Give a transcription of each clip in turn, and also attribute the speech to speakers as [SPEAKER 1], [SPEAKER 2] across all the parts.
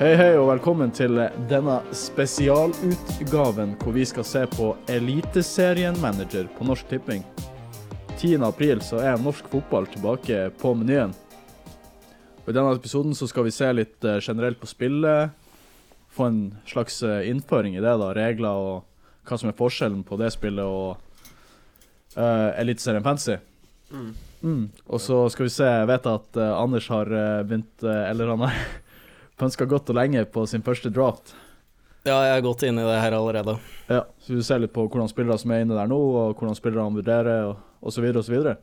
[SPEAKER 1] Hei, hei, og velkommen til denne spesialutgaven hvor vi skal se på Eliteserien Manager på Norsk Tipping. 10. april så er norsk fotball tilbake på menyen. Og I denne episoden så skal vi se litt eh, generelt på spillet, få en slags eh, innføring i det, da, regler og hva som er forskjellen på det spillet og uh, Eliteserien Fantasy. Mm. Og så skal vi se, jeg vet at Anders har begynt, eller han har pønska godt og lenge på sin første draft.
[SPEAKER 2] Ja, jeg er godt inne i det her allerede.
[SPEAKER 1] Ja, så du ser litt på hvordan spillere som er inne der nå, og hvordan spillere han vurderer, og, osv. videre.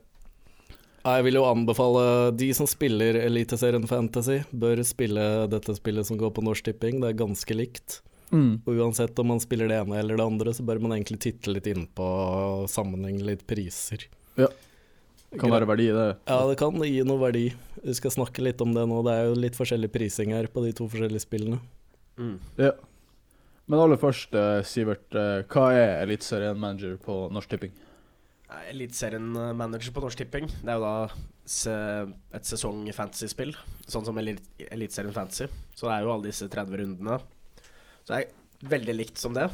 [SPEAKER 2] Jeg vil jo anbefale de som spiller Eliteserien Fantasy, bør spille dette spillet som går på Norsk Tipping. Det er ganske likt.
[SPEAKER 1] Mm.
[SPEAKER 2] Og uansett om man spiller det ene eller det andre, så bør man egentlig titte litt innpå og sammenligne litt priser.
[SPEAKER 1] Ja. Kan være verdi i det.
[SPEAKER 2] Ja, det kan gi noe verdi. Vi skal snakke litt om det nå. Det er jo litt forskjellig prising her på de to forskjellige spillene.
[SPEAKER 1] Ja. Men aller først, eh, Sivert, eh, hva er Eliteserien Manager på Norsk Tipping?
[SPEAKER 3] Eliteserien eh, manager på Norsk Tipping. Det er jo da et sesong-fantasy-spill, sånn som Elit- Eliteserien Fantasy. Så det er jo alle disse 30 rundene. Så det er veldig likt som det.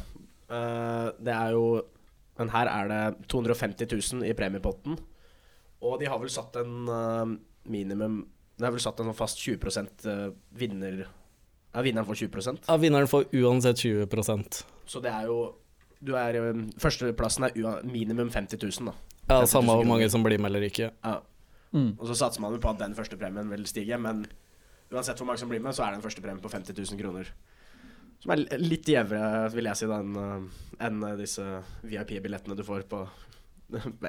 [SPEAKER 3] Eh, det er jo Men her er det 250 000 i premiepotten. Og de har vel satt en uh, minimum De har vel satt en sånn fast 20 eh, vinner Ja, vinneren får 20%
[SPEAKER 2] Ja, vinneren får uansett 20%
[SPEAKER 3] Så det er jo du er, eh, Førsteplassen er ua- minimum 50 000, da.
[SPEAKER 2] Ja,
[SPEAKER 3] 50 000
[SPEAKER 2] Samme hvor mange som blir med eller ikke.
[SPEAKER 3] Ja.
[SPEAKER 1] Mm.
[SPEAKER 3] Og så satser man jo på at den første premien vil stige, men uansett hvor mange som blir med, så er det en første premie på 50 000 kroner. Som er litt gjevere, vil jeg si, enn en disse VIP-billettene du får på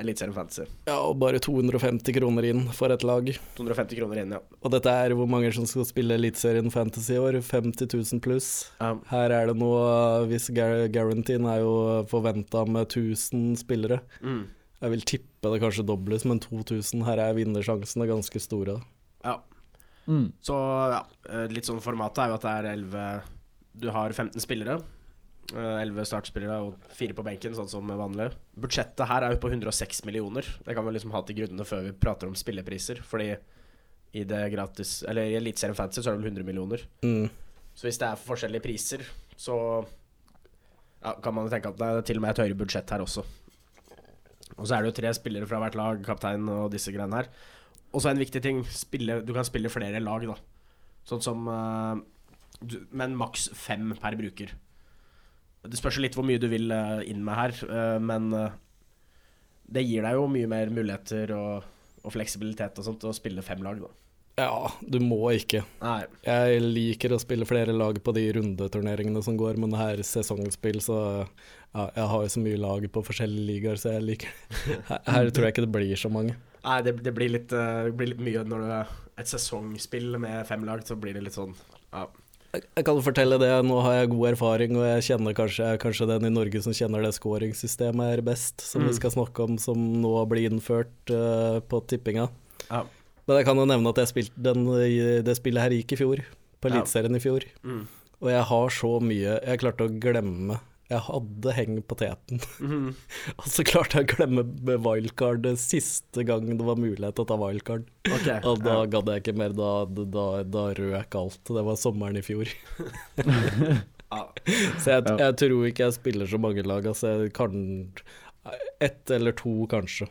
[SPEAKER 3] Eliteserien Fantasy.
[SPEAKER 2] Ja, og bare 250 kroner inn for et lag.
[SPEAKER 3] 250 kroner inn, ja.
[SPEAKER 2] Og dette er hvor mange som skal spille Eliteserien Fantasy i år. 50 000 pluss.
[SPEAKER 3] Ja.
[SPEAKER 2] Her er det noe Hvis gar er jo forventa med 1000 spillere.
[SPEAKER 3] Mm.
[SPEAKER 2] Jeg vil tippe det kanskje dobles, men 2000. Her er vinnersjansene ganske store.
[SPEAKER 3] ja.
[SPEAKER 1] Mm.
[SPEAKER 3] Så ja, eh, litt sånn formatet er jo at det er 11 Du har 15 spillere. Eh, 11 startspillere og 4 på benken, sånn som vanlig. Budsjettet her er jo på 106 millioner. Det kan vi liksom ha til grunnene før vi prater om spillepriser. Fordi i det gratis Eller i Eliteserien Fantasy så er det vel 100 millioner.
[SPEAKER 2] Mm.
[SPEAKER 3] Så hvis det er for forskjellige priser, så ja, kan man jo tenke at det er til og med et høyere budsjett her også. Og så er det jo tre spillere fra hvert lag, kaptein og disse greiene her. Og så en viktig ting, spille, du kan spille flere lag, da. Sånn som uh, du, Men maks fem per bruker. Det spørs litt hvor mye du vil eh, inn med her, eh, men eh, det gir deg jo mye mer muligheter og, og fleksibilitet og sånt til å spille fem lag, da.
[SPEAKER 2] Ja, du må ikke.
[SPEAKER 3] Nei.
[SPEAKER 2] Jeg liker å spille flere lag på de rundeturneringene som går, men her sesongspill, så ja, jeg har jo så mye lag på forskjellige ligaer, så jeg liker Her, her tror jeg ikke det blir så mange.
[SPEAKER 3] Nei, det, det, blir litt, det blir litt mye når det er et sesongspill med fem lag, så blir det litt sånn ja.
[SPEAKER 2] Jeg kan fortelle det, nå har jeg god erfaring, og jeg kjenner kanskje, jeg er kanskje den i Norge som kjenner det skåringssystemet er best, som vi
[SPEAKER 3] Mm.
[SPEAKER 2] skal snakke om, som nå blir innført uh, på tippinga.
[SPEAKER 3] Ja.
[SPEAKER 2] Men jeg kan jo nevne at jeg spilte den, det spillet her gikk i fjor, på
[SPEAKER 3] Ja.
[SPEAKER 2] I fjor.
[SPEAKER 3] Mm.
[SPEAKER 2] Og jeg har så mye Jeg klarte å glemme Jeg hadde heng på teten.
[SPEAKER 3] Mhm.
[SPEAKER 2] Og så klarte jeg å glemme wildcard siste gang det var mulighet til å ta wildcard.
[SPEAKER 3] Okay.
[SPEAKER 2] Og da
[SPEAKER 3] ja.
[SPEAKER 2] gadd jeg ikke mer. Da, da, da røk alt. Det var sommeren i fjor. Så jeg, jeg tror ikke jeg spiller så mange lag. Altså, jeg kan Ett eller to, kanskje.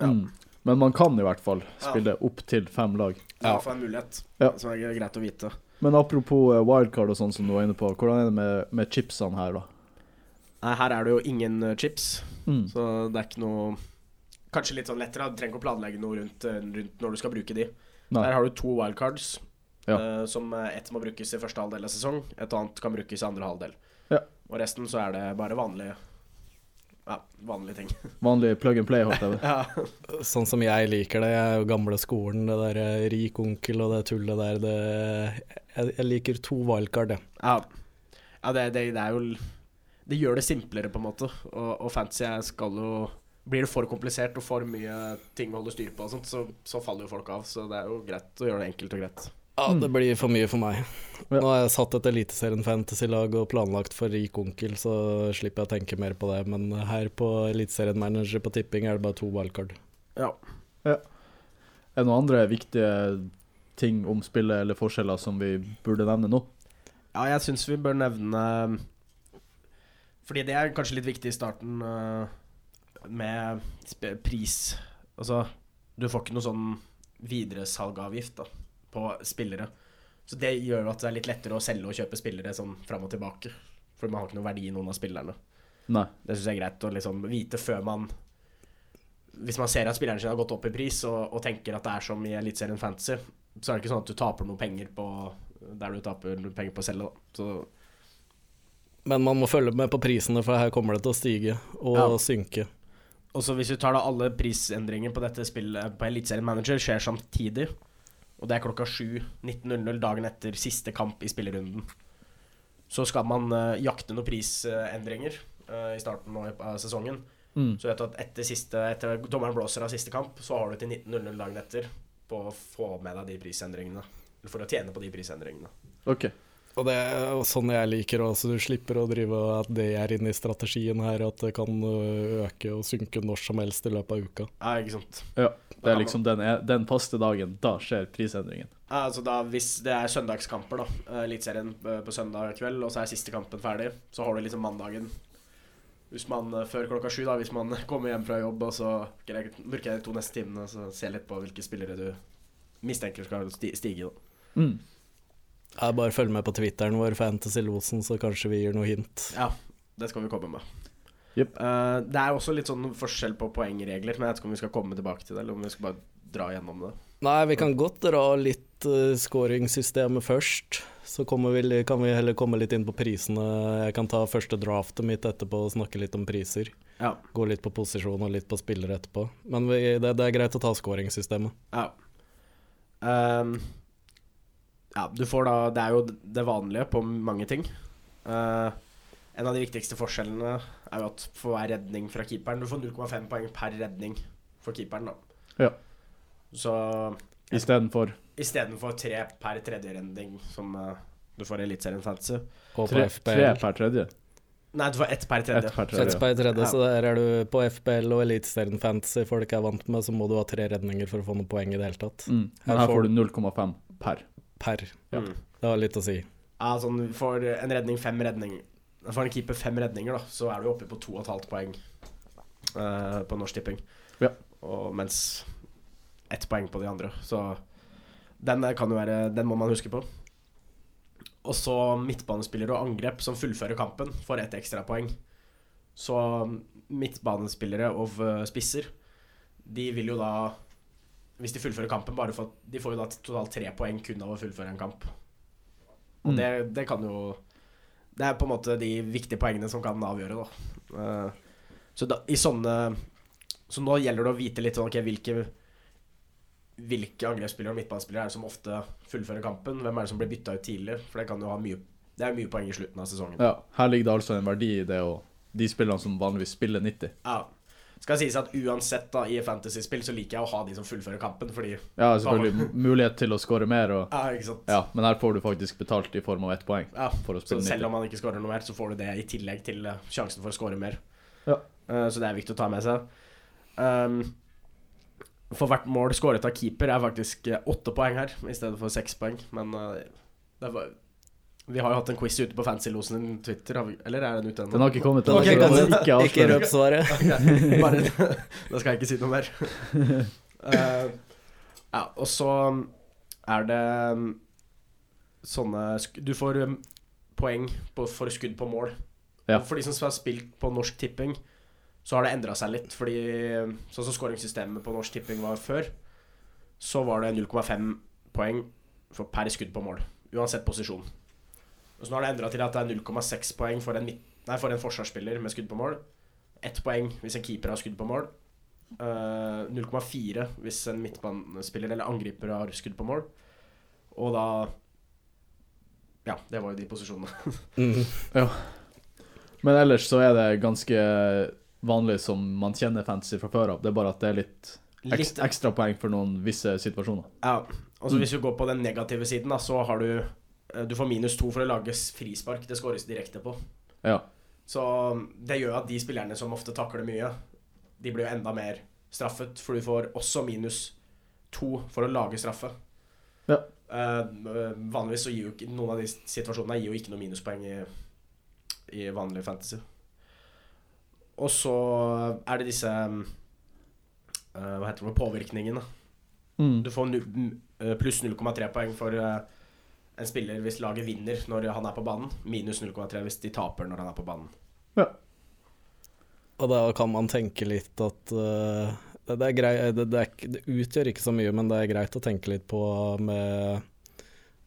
[SPEAKER 3] Ja.
[SPEAKER 1] Mm. Men man kan i hvert fall
[SPEAKER 3] Ja.
[SPEAKER 1] spille opp til fem lag.
[SPEAKER 3] Er hvert fall en mulighet
[SPEAKER 1] Ja.
[SPEAKER 3] som er greit å vite.
[SPEAKER 1] Men apropos eh, wildcard og sånn som du var inne på, hvordan er det med, med chipsene her, da?
[SPEAKER 3] Nei, her er det jo ingen eh, chips,
[SPEAKER 1] Mm.
[SPEAKER 3] så det er ikke noe Kanskje litt sånn lettere. Du trenger ikke å planlegge noe rundt, eh, rundt når du skal bruke de.
[SPEAKER 1] Nei.
[SPEAKER 3] Der har du to wildcards,
[SPEAKER 1] Ja.
[SPEAKER 3] uh, som ett må brukes i første halvdel av sesong, et annet kan brukes i andre halvdel.
[SPEAKER 1] Ja.
[SPEAKER 3] Og resten så er det bare vanlige Ja, vanlige ting.
[SPEAKER 1] Vanlig plug and play, holdt jeg på.
[SPEAKER 3] ja.
[SPEAKER 2] Sånn som jeg liker det. Jeg er jo gamle skolen, det der rik onkel og det tullet der. Det, jeg, jeg liker to wildcard, jeg.
[SPEAKER 3] Ja, ja det, det, det er jo Det gjør det simplere, på en måte. Og, og fantasy skal jo Blir det for komplisert og for mye ting å holde styr på, og sånt, så, så faller jo folk av. Så det er jo greit å gjøre det enkelt og greit.
[SPEAKER 2] Ja, det blir for mye for meg. Nå har jeg satt et Eliteserien Fantasy-lag og planlagt for rik onkel, så slipper jeg å tenke mer på det. Men her på Eliteserien Manager på tipping er det bare to wildcard.
[SPEAKER 3] Ja.
[SPEAKER 1] Er det noen andre viktige ting om spillet eller forskjeller som vi burde nevne nå?
[SPEAKER 3] Ja, jeg syns vi bør nevne Fordi det er kanskje litt viktig i starten eh, med pris. Altså, du får ikke noe sånn videresalgavgift da, på spillere. Så det gjør at det er litt lettere å selge og kjøpe spillere sånn fram og tilbake. For man har ikke noe verdi i noen av spillerne.
[SPEAKER 1] Nei.
[SPEAKER 3] Det syns jeg er greit å liksom vite før man Hvis man ser at spilleren sin har gått opp i pris, og, og tenker at det er som i Eliteserien Fantasy, så er det ikke sånn at du taper noe penger på der du taper penger på å selge. Da. Så
[SPEAKER 2] Men man må følge med på prisene, for her kommer det til å stige og
[SPEAKER 3] Ja.
[SPEAKER 2] synke.
[SPEAKER 3] Og så hvis vi tar da alle prisendringer på dette spillet på Eliteserien Manager skjer samtidig, og det er klokka 7 19.00 dagen etter siste kamp i spillerunden, så skal man uh, jakte noen prisendringer uh, i starten av sesongen.
[SPEAKER 1] Mm.
[SPEAKER 3] Så vet du at etter, siste, etter dommeren blåser av siste kamp, så har du til 19.00 dagen etter på å få med deg de prisendringene. Eller for å tjene på de prisendringene.
[SPEAKER 1] OK.
[SPEAKER 2] Og det er sånn jeg liker også, du slipper å drive at det er inne i strategien her, at det kan øke og synke når som helst i løpet av uka.
[SPEAKER 3] Ja, ikke sant.
[SPEAKER 1] Ja. Det er liksom den, den faste dagen. Da skjer prisendringen.
[SPEAKER 3] Ja, altså da, Hvis det er søndagskamper, da, eh, Eliteserien eh, på søndag kveld, og så er siste kampen ferdig, så har du liksom mandagen hvis man eh, før klokka sju, da, hvis man kommer hjem fra jobb, og så bruker jeg de to neste timene så ser litt på hvilke spillere du mistenker skal stige. da.
[SPEAKER 1] Mm.
[SPEAKER 2] Jeg bare følg med på Twitteren vår, Fantasy-losen, så kanskje vi gir noe hint.
[SPEAKER 3] Ja, det skal vi komme med.
[SPEAKER 1] Yep.
[SPEAKER 3] Uh, det er også litt sånn forskjell på poengregler, men jeg vet ikke om vi skal komme tilbake til det, eller om vi skal bare dra gjennom det.
[SPEAKER 2] Nei, vi kan godt dra litt uh, skåringssystemet først. Så vi, kan vi heller komme litt inn på prisene. Jeg kan ta første draftet mitt etterpå og snakke litt om priser.
[SPEAKER 3] Ja.
[SPEAKER 2] Gå litt på posisjon og litt på spillere etterpå. Men vi, det, det er greit å ta skåringssystemet.
[SPEAKER 3] Ja. Ehm, ja, du får da Det er jo det vanlige på mange ting. Uh, en av de viktigste forskjellene er jo at for hver redning fra keeperen Du får 0,5 poeng per redning for keeperen, da.
[SPEAKER 1] Ja.
[SPEAKER 3] Så
[SPEAKER 1] Istedenfor
[SPEAKER 3] istedenfor tre per tredje redning, som uh, du får i Eliteserien Fantasy
[SPEAKER 1] tre, tre per tredje.
[SPEAKER 3] Nei, du får ett per tredje.
[SPEAKER 1] Ett per tredje.
[SPEAKER 2] på per tredje,
[SPEAKER 3] Ja.
[SPEAKER 2] så der er du på FPL og Eliteserien Fantasy folk er vant med, så må du ha tre redninger for å få noe poeng i det hele tatt.
[SPEAKER 1] Mm.
[SPEAKER 2] Her
[SPEAKER 1] Men her
[SPEAKER 2] får
[SPEAKER 1] du 0,5 per.
[SPEAKER 2] Per.
[SPEAKER 1] Ja.
[SPEAKER 3] Mm.
[SPEAKER 2] Det har litt å si.
[SPEAKER 3] Ja, sånn For en redning, fem redninger For en keeper fem redninger, da, så er du oppe på to og et halvt poeng uh, på Norsk Tipping.
[SPEAKER 1] Ja.
[SPEAKER 3] Og mens ett poeng på de andre. Så den eh, kan jo være Den må man huske på. Og så midtbanespillere og angrep som fullfører kampen, får ett ekstrapoeng. Så midtbanespillere og eh, spisser, de vil jo da Hvis de fullfører kampen, bare for at De får jo da totalt tre poeng kun av å fullføre en kamp. Og
[SPEAKER 1] Mm.
[SPEAKER 3] det, det kan jo Det er på en måte de viktige poengene som kan avgjøre, da. Uh, så da, i sånne Så nå gjelder det å vite litt sånn okay, hvilke Hvilke angrepsspillere og midtbanespillere er det som ofte fullfører kampen? Hvem er det som blir bytta ut tidlig? For det kan jo ha mye Det er mye poeng i slutten av sesongen.
[SPEAKER 1] Ja, her ligger det altså en verdi i det å De spillerne som vanligvis spiller 90.
[SPEAKER 3] Ja. Skal sies at uansett da i fantasy-spill så liker jeg å ha de som fullfører kampen, fordi
[SPEAKER 1] Ja, selvfølgelig mulighet til å skåre mer, og,
[SPEAKER 3] Ja, ikke sant.
[SPEAKER 1] ja, men her får du faktisk betalt i form av ett poeng
[SPEAKER 3] Ja,
[SPEAKER 1] for å
[SPEAKER 3] Så selv
[SPEAKER 1] 90.
[SPEAKER 3] om man ikke skårer noe mer, så får du det i tillegg til eh, sjansen for å skåre mer.
[SPEAKER 1] Ja.
[SPEAKER 3] Uh, så det er viktig å ta med seg. Um, for hvert mål skåret av keeper er faktisk eh, åtte poeng her, i stedet for seks poeng. Men uh, det var, vi har jo hatt en quiz ute på Fancylosen Twitter, har vi, eller er den ute ennå?
[SPEAKER 1] Den har ikke kommet til Okay, ikke
[SPEAKER 2] ikke røp svaret?
[SPEAKER 3] Bare, da skal jeg ikke si noe mer. Uh, ja, og så er det um, sånne Du får um, poeng på, for skudd på mål.
[SPEAKER 1] Ja.
[SPEAKER 3] For de som har spilt på Norsk Tipping, så har det endra seg litt. Fordi um, sånn som skåringssystemet på Norsk Tipping var før, så var det 0,5 poeng for per skudd på mål. Uansett posisjon. Og så nå har det endra til at det er 0,6 poeng for en, nei, for en forsvarsspiller med skudd på mål. Ett poeng hvis en keeper har skudd på mål. Uh, 0,4 hvis en midtbanespiller eller angriper har skudd på mål. Og da Ja, det var jo de posisjonene.
[SPEAKER 2] Mm.
[SPEAKER 1] Men ellers så er det ganske vanlig som man kjenner fantasy fra før av. Det er bare at det er litt
[SPEAKER 3] Litt,
[SPEAKER 1] ekstra poeng for noen visse situasjoner.
[SPEAKER 3] ja. altså så hvis du går på den negative siden, da, så har du eh, Du får minus to for å lage frispark. Det skåres direkte på.
[SPEAKER 1] Ja.
[SPEAKER 3] Så det gjør at de spillerne som ofte takler mye, de blir jo enda mer straffet, for du får også minus to for å lage straffe.
[SPEAKER 1] Ja.
[SPEAKER 3] Uh, vanligvis så gir jo ikke noen av de situasjonene gir jo ikke noe minuspoeng i, i vanlig fantasy. Og så er det disse uh, Hva heter det påvirkningene.
[SPEAKER 1] Mm.
[SPEAKER 3] Du får eh, pluss 0,3 poeng for eh, en spiller hvis laget vinner når han er på banen. Minus 0,3 hvis de taper når han er på banen. Ja.
[SPEAKER 2] Og da kan man tenke litt at uh, det, det, er grei, det, det, er, det utgjør ikke så mye, men det er greit å tenke litt på med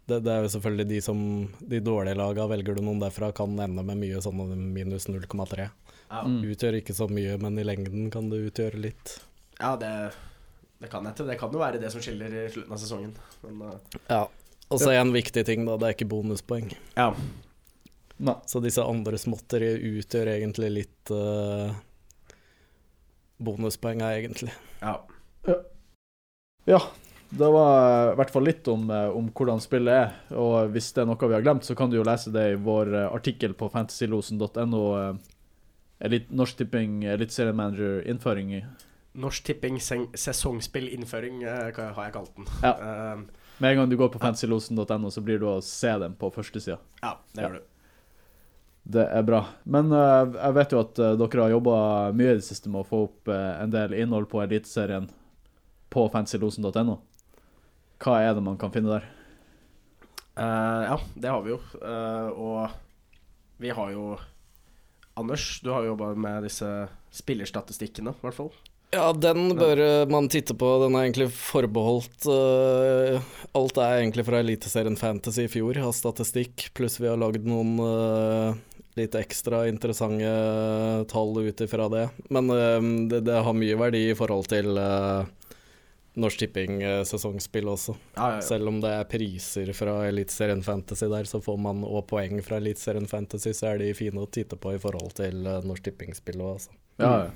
[SPEAKER 2] det, det er jo selvfølgelig de som De dårlige laga, velger du noen derfra, kan ende med mye sånn minus 0,3.
[SPEAKER 3] Ja,
[SPEAKER 1] Mm.
[SPEAKER 2] Utgjør ikke så mye, men i lengden kan det utgjøre litt.
[SPEAKER 3] ja det, det kan hete. Det kan jo være det som skiller i slutten av sesongen. Men uh.
[SPEAKER 2] Ja. Og så en viktig ting, da. Det er ikke bonuspoeng.
[SPEAKER 3] ja.
[SPEAKER 1] Nei.
[SPEAKER 2] Så disse andre småtteri utgjør egentlig litt uh, bonuspoenga, egentlig.
[SPEAKER 3] ja.
[SPEAKER 1] Ja, det var i hvert fall litt om, eh, om hvordan spillet er. Og hvis det er noe vi har glemt, så kan du jo lese det i vår eh, artikkel på fantasylosen.no. eh, Norsk Tipping Eliteseriemanager-innføring.
[SPEAKER 3] Norsk Tipping sesongspillinnføring eh, hva har jeg kalt den.
[SPEAKER 1] Ja. Med en gang du går på fancylosen.no, så blir du å se den på førstesida.
[SPEAKER 3] ja, det gjør du.
[SPEAKER 1] Det er bra. Men uh, jeg vet jo at uh, dere har jobba mye i det siste med å få opp uh, en del innhold på Eliteserien på fancylosen.no. Hva er det man kan finne der?
[SPEAKER 3] Ja, det har vi jo. Og vi har jo Anders, du har jo jobba med disse spillerstatistikkene, i hvert fall.
[SPEAKER 2] Ja, den bør eh, man titte på. Den er egentlig forbeholdt uh, Alt er egentlig fra Eliteserien Fantasy i fjor av statistikk, pluss vi har lagd noen uh, litt ekstra interessante tall ut ifra det. Men uh, det, det har mye verdi i forhold til Norsk Tipping-sesongspill også.
[SPEAKER 3] Ja, ja, ja.
[SPEAKER 2] Selv om det er priser fra Eliteserien Fantasy der, så får man òg poeng fra Eliteserien Fantasy, så er de fine å titte på i forhold til Norsk Tipping-spill òg, altså.
[SPEAKER 1] Ja, ja.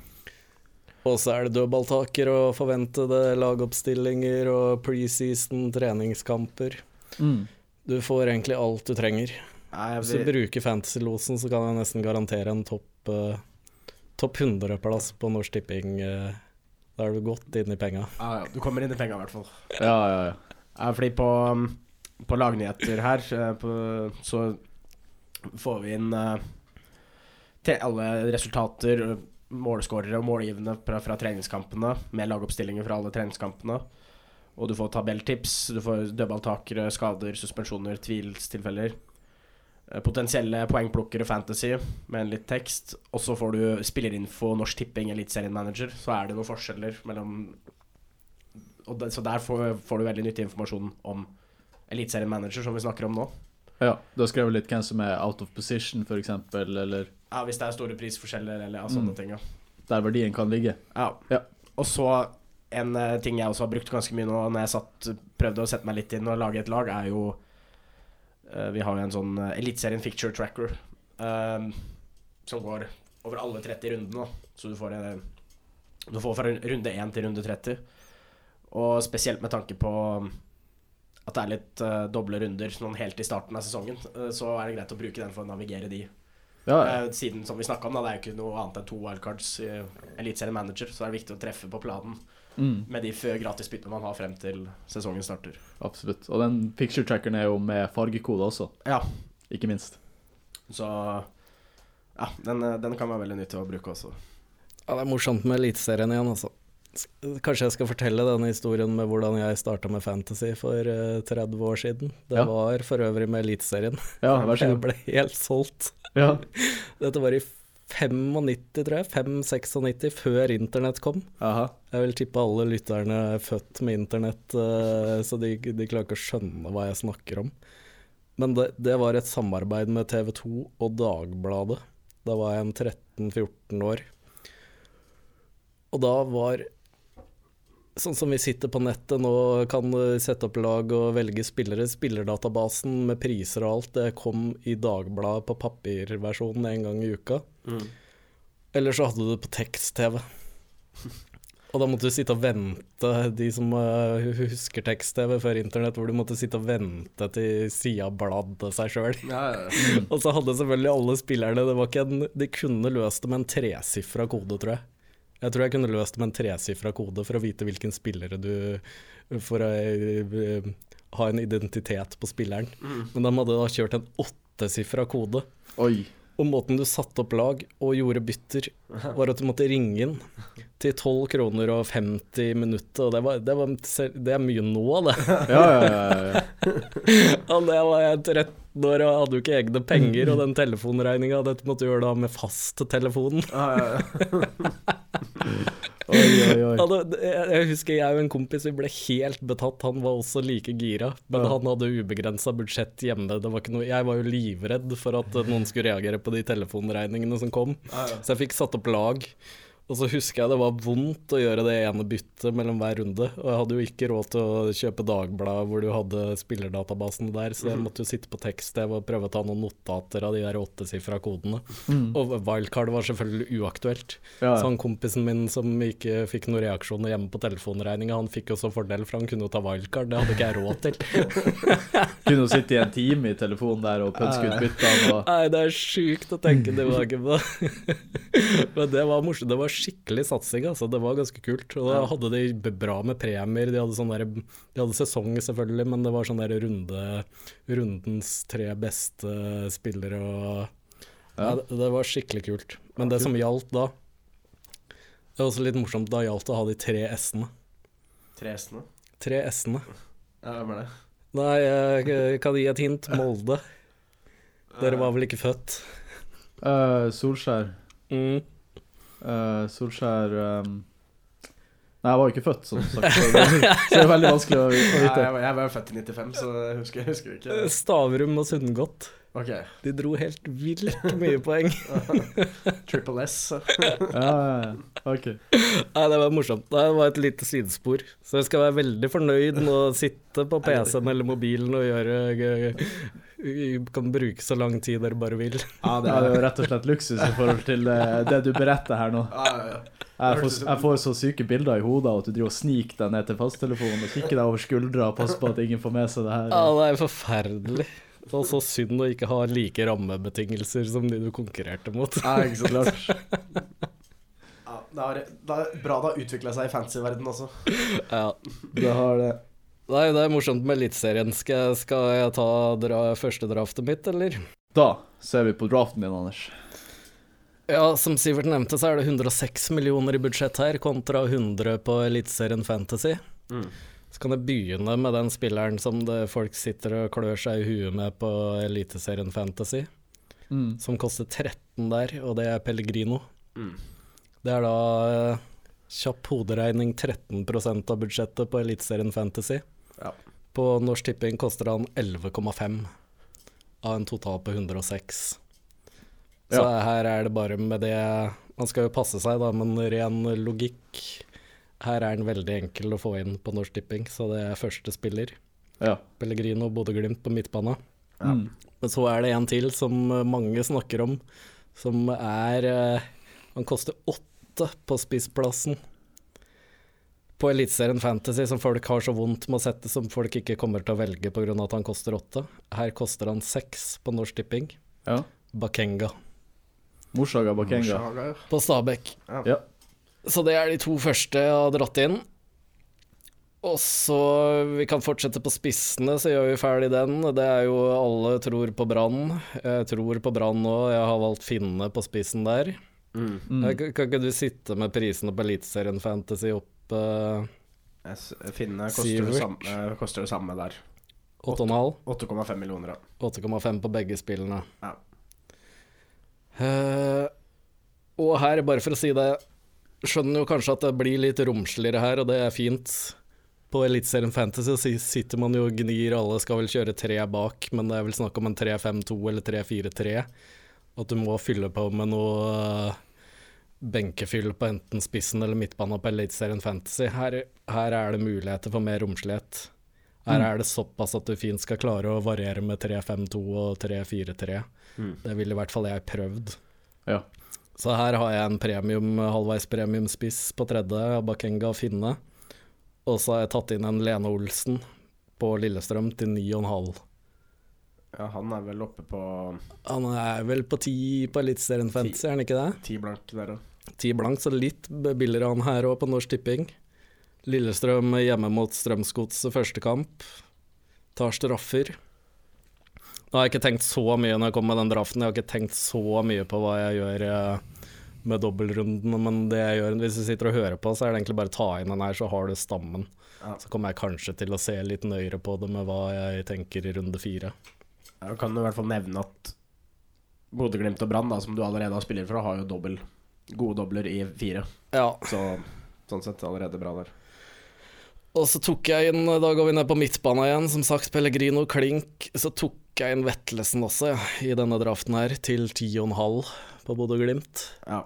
[SPEAKER 2] Og så er det dødballtaker og forventede lagoppstillinger og preseason treningskamper.
[SPEAKER 1] Mm.
[SPEAKER 2] Du får egentlig alt du trenger.
[SPEAKER 3] Nei,
[SPEAKER 2] Hvis du bruker fantasy-losen, så kan jeg nesten garantere en topp uh, topp 100-plass på Norsk Tipping. Uh, da er du godt inn i penga.
[SPEAKER 3] ja, ja, du kommer inn i penga, i hvert fall.
[SPEAKER 1] ja, ja, ja.
[SPEAKER 3] Ja, fordi på, um, på lagnyheter her eh, på, så får vi inn uh, alle resultater, målskårere og målgivende fra, fra treningskampene, med lagoppstillinger fra alle treningskampene. Og du får tabelltips, du får dødballtakere, skader, suspensjoner, tvilstilfeller. Eh, Potensielle poengplukkere fantasy med en litt tekst. Og så får du spillerinfo, Norsk Tipping, Eliteserien Manager. Så er det noen forskjeller mellom det, Så der får, får du veldig nyttig informasjon om Eliteserien Manager, som vi snakker om nå.
[SPEAKER 1] ja. Du har skrevet litt hvem som er out of position, eksempel, eller
[SPEAKER 3] Ja, Hvis det er store prisforskjeller eller ja, sånne
[SPEAKER 1] Mm.
[SPEAKER 3] ting. Ja.
[SPEAKER 1] der verdien kan ligge.
[SPEAKER 3] Ja.
[SPEAKER 1] Ja.
[SPEAKER 3] Og så en uh, ting jeg også har brukt ganske mye nå når jeg satt, prøvde å sette meg litt inn og lage et lag, er jo uh, Vi har jo en sånn uh, Eliteserien Ficture Tracker uh, som går over alle 30 rundene. Så du får, du får fra runde 1 til runde 30. Og spesielt med tanke på at det er litt doble runder sånn helt i starten av sesongen, så er det greit å bruke den for å navigere de.
[SPEAKER 1] Ja.
[SPEAKER 3] Eh, siden som vi snakka om, da, det er jo ikke noe annet enn to wildcards i Eliteserien Manager, så det er viktig å treffe på planen
[SPEAKER 1] Mm,
[SPEAKER 3] med de gratis byttene man har frem til sesongen starter.
[SPEAKER 1] absolutt. Og den picture trackeren er jo med fargekode også,
[SPEAKER 3] Ja,
[SPEAKER 1] ikke minst.
[SPEAKER 3] så Ja, den, eh, den kan være veldig nyttig å bruke også.
[SPEAKER 2] Ja, det er morsomt med Eliteserien igjen, altså. Kanskje jeg skal fortelle denne historien med hvordan jeg starta med Fantasy for eh, 30 år siden. Det
[SPEAKER 1] Ja.
[SPEAKER 2] var for øvrig med Eliteserien.
[SPEAKER 1] Ja,
[SPEAKER 2] Jeg ble helt solgt.
[SPEAKER 1] Ja.
[SPEAKER 2] Dette var i 95, tror jeg. 5-96, før internett kom.
[SPEAKER 1] Aha.
[SPEAKER 2] Jeg vil tippe alle lytterne er født med internett, eh, så de, de klarer ikke å skjønne hva jeg snakker om. Men det, det var et samarbeid med TV 2 og Dagbladet. Da var jeg en 13-14 år. Og da var Sånn som vi sitter på nettet nå, kan eh, sette opp lag og velge spillere. Spillerdatabasen med priser og alt, det kom i Dagbladet på papirversjonen en gang i uka. Eller så hadde du det på tekst-TV. Og da måtte du sitte og vente, de som eh, husker tekst-TV før internett, hvor du måtte sitte og vente til sida bladde seg sjøl.
[SPEAKER 3] Ja, ja,
[SPEAKER 2] Og så hadde selvfølgelig alle spillerne det var ikke en, De kunne løst det med en tresifra kode, tror jeg. Jeg tror jeg kunne løst det med en tresifra kode for å vite hvilken spillere du For å eh, ha en identitet på spilleren.
[SPEAKER 3] Mm.
[SPEAKER 2] Men de hadde da kjørt en åttesifra kode.
[SPEAKER 1] Oi.
[SPEAKER 2] Og måten du satte opp lag og gjorde bytter, var at du måtte ringe inn til 12 kroner og 50 minutter, og det, var, det, var, det er mye nå, det.
[SPEAKER 1] Ja, ja, ja. ja.
[SPEAKER 2] Og det var jeg 13 år og hadde jo ikke egne penger, og den telefonregninga, dette måtte du gjøre da med fasttelefonen.
[SPEAKER 3] Ja, ja, ja.
[SPEAKER 1] Oi, oi,
[SPEAKER 2] jeg husker jeg og en kompis vi ble helt betatt, han var også like gira. Men
[SPEAKER 1] Ja.
[SPEAKER 2] han hadde ubegrensa budsjett hjemme. Det var noe, jeg var jo livredd for at noen skulle reagere på de telefonregningene som kom.
[SPEAKER 3] Ja.
[SPEAKER 2] Så jeg fikk satt opp lag. Og så husker jeg det var vondt å gjøre det ene byttet mellom hver runde. Og jeg hadde jo ikke råd til å kjøpe Dagbladet hvor du hadde spillerdatabasen der, så jeg måtte jo sitte på tekst-TV og prøve å ta noen notater av de der åttesifra kodene. Og wildcard var selvfølgelig uaktuelt.
[SPEAKER 1] Ja,
[SPEAKER 2] Så han kompisen min som ikke fikk noen reaksjoner hjemme på telefonregninga, han fikk jo så fordel, for han kunne jo ta wildcard. Det hadde ikke jeg råd til.
[SPEAKER 1] Kunne jo sitte i en time i telefonen der og pønske ut byttene og
[SPEAKER 2] Nei, det er sjukt å tenke tilbake på. Men det var morsomt. Det var skikkelig satsing, altså. Det var ganske kult. Og da hadde de bra med premier. De hadde, sånn der, de hadde sesong, selvfølgelig, men det var sånn der runde Rundens tre beste spillere og ja. det, det var skikkelig kult. Men det som gjaldt da Det var også litt morsomt, da gjaldt det å ha de tre S-ene.
[SPEAKER 3] Tre hestene.
[SPEAKER 2] Tre S-ene.
[SPEAKER 3] Ja, hvem er det?
[SPEAKER 2] Nei, jeg kan gi et hint. Molde. Dere var vel ikke født?
[SPEAKER 1] Uh, Solskjær.
[SPEAKER 2] Mm.
[SPEAKER 1] Eh, Solskjær um... Nei, jeg var jo ikke født, som sagt. Så det, så det er veldig vanskelig å, å
[SPEAKER 3] Nei,
[SPEAKER 1] vite.
[SPEAKER 3] jeg, var- jeg var født i 95, så jeg husker, jeg husker ikke.
[SPEAKER 2] Stavrum og Sundgodt.
[SPEAKER 3] Okay.
[SPEAKER 2] De dro helt vilt mye poeng.
[SPEAKER 3] Triple S.
[SPEAKER 1] Ja. Ok.
[SPEAKER 2] Nei, det var morsomt. Det var et lite sidespor. Så jeg skal være veldig fornøyd med å sitte på PC-en eller mobilen og gjøre Kan bruke så lang tid dere bare vil.
[SPEAKER 3] Ja, det
[SPEAKER 1] er
[SPEAKER 3] er
[SPEAKER 1] jo rett og slett luksus i forhold til eh, det du beretter her nå.
[SPEAKER 3] ja, ja, ja.
[SPEAKER 1] Jeg får, jeg får så syke bilder i hodet av at du driver og sniker deg ned til fasttelefonen og kikker deg over skuldra og passer på at ingen får med seg det her.
[SPEAKER 2] Ja, det er forferdelig. Det var så synd å ikke ha like rammebetingelser som de du konkurrerte mot.
[SPEAKER 3] Ja, ikke så klart.
[SPEAKER 1] Klart.
[SPEAKER 3] Ja, det er, det er bra det har utvikla seg i fantasy-verdenen også.
[SPEAKER 2] Ja.
[SPEAKER 1] Det har det.
[SPEAKER 2] Nei, det er morsomt med Eliteserien. Skal, skal jeg ta dra, første draftet mitt, eller?
[SPEAKER 1] Da ser vi på draften din, Anders.
[SPEAKER 2] Ja, som Sivert nevnte, så er det 106 millioner i budsjett her, kontra 100 på Eliteserien Fantasy.
[SPEAKER 3] Mm.
[SPEAKER 2] Så kan jeg begynne med den spilleren som det folk sitter og klør seg i huet med på Eliteserien Fantasy,
[SPEAKER 1] Mm.
[SPEAKER 2] som koster 13 der, og det er Pellegrino.
[SPEAKER 3] Mm.
[SPEAKER 2] Det er da eh, kjapp hoderegning 13% av budsjettet på Eliteserien Fantasy.
[SPEAKER 3] Ja.
[SPEAKER 2] På Norsk Tipping koster han 11,5 av en total på 106. Så
[SPEAKER 1] Ja.
[SPEAKER 2] her er det bare med det Man skal jo passe seg, da, men ren logikk Her er den veldig enkel å få inn på Norsk Tipping, så det er første spiller.
[SPEAKER 1] Ja.
[SPEAKER 2] Pellegrino Bodø-Glimt på midtbane.
[SPEAKER 3] Ja.
[SPEAKER 1] Mm.
[SPEAKER 2] Men så er det en til som mange snakker om, som er eh, Han koster åtte på spissplassen. På Eliteserien Fantasy, som folk har så vondt med å sette, som folk ikke kommer til å velge pga. at han koster åtte. Her koster han seks på Norsk Tipping.
[SPEAKER 1] ja.
[SPEAKER 2] Bakenga
[SPEAKER 1] Morsaga Bakenga.
[SPEAKER 3] Morsaga,
[SPEAKER 2] på Stabæk.
[SPEAKER 1] Ja.
[SPEAKER 2] Så det er de to første jeg har dratt inn. Og så Vi kan fortsette på spissene, så gjør vi ferdig den. Det er jo Alle tror på Brann. Jeg tror på Brann nå, jeg har valgt Finne på spissen der.
[SPEAKER 3] Mm.
[SPEAKER 1] Mm.
[SPEAKER 2] Kan ikke du sitte med prisene på Eliteserien Fantasy opp eh,
[SPEAKER 3] Jeg Finne koster det, samme, koster det samme der.
[SPEAKER 2] 8,5?
[SPEAKER 3] 8,5 millioner, ja.
[SPEAKER 2] 8,5 på begge spillene.
[SPEAKER 3] Ja.
[SPEAKER 2] Uh, og her, bare for å si det, skjønner jo kanskje at det blir litt romsligere her, og det er fint. På Eliteserien Fantasy så sitter man jo og gnir, alle skal vel kjøre tre bak, men det er vel snakk om en 3-5-2 eller 3-4-3. At du må fylle på med noe eh, benkefyll på enten spissen eller midtbanen på Eliteserien Fantasy. Her, her er det muligheter for mer romslighet. Her er det såpass at du fint skal klare å variere med 3-5-2 og 3-4-3.
[SPEAKER 3] Mm.
[SPEAKER 2] Det ville i hvert fall jeg prøvd.
[SPEAKER 1] Ja.
[SPEAKER 2] Så her har jeg en premium, halvveis premiumspiss på tredje, Bakenga og Finne. Og så har jeg tatt inn en Lene Olsen på Lillestrøm til 9,5.
[SPEAKER 3] Ja. Han er vel oppe på
[SPEAKER 2] Han er vel på 10 på Eliteserien Fantasy, er han ikke det?
[SPEAKER 3] 10 blank der òg.
[SPEAKER 2] 10 blank, så litt billigere han her òg på Norsk Tipping. Lillestrøm hjemme mot Strømsgodset første kamp. tar straffer. Nå har jeg ikke tenkt så mye når jeg kommer med den draften, jeg har ikke tenkt så mye på hva jeg gjør eh, med dobbeltrundene, men det jeg gjør hvis du sitter og hører på, så er det egentlig bare ta inn den her, så har du stammen.
[SPEAKER 3] Ja.
[SPEAKER 2] Så kommer jeg kanskje til å se litt nøyere på det med hva jeg tenker i runde fire.
[SPEAKER 3] Jeg kan i hvert fall nevne at Bodø-Glimt og Brann, som du allerede har spiller fra, har jo dobbel, gode dobler i fire.
[SPEAKER 2] Ja,
[SPEAKER 3] Så sånn sett allerede bra der.
[SPEAKER 2] Og så tok jeg inn, da går vi ned på midtbanen igjen, som sagt Pellegrino Klink. Så tok jeg inn Vetlesen også, ja, i denne draften her, til 10,5 på Bodø-Glimt.
[SPEAKER 3] Ja.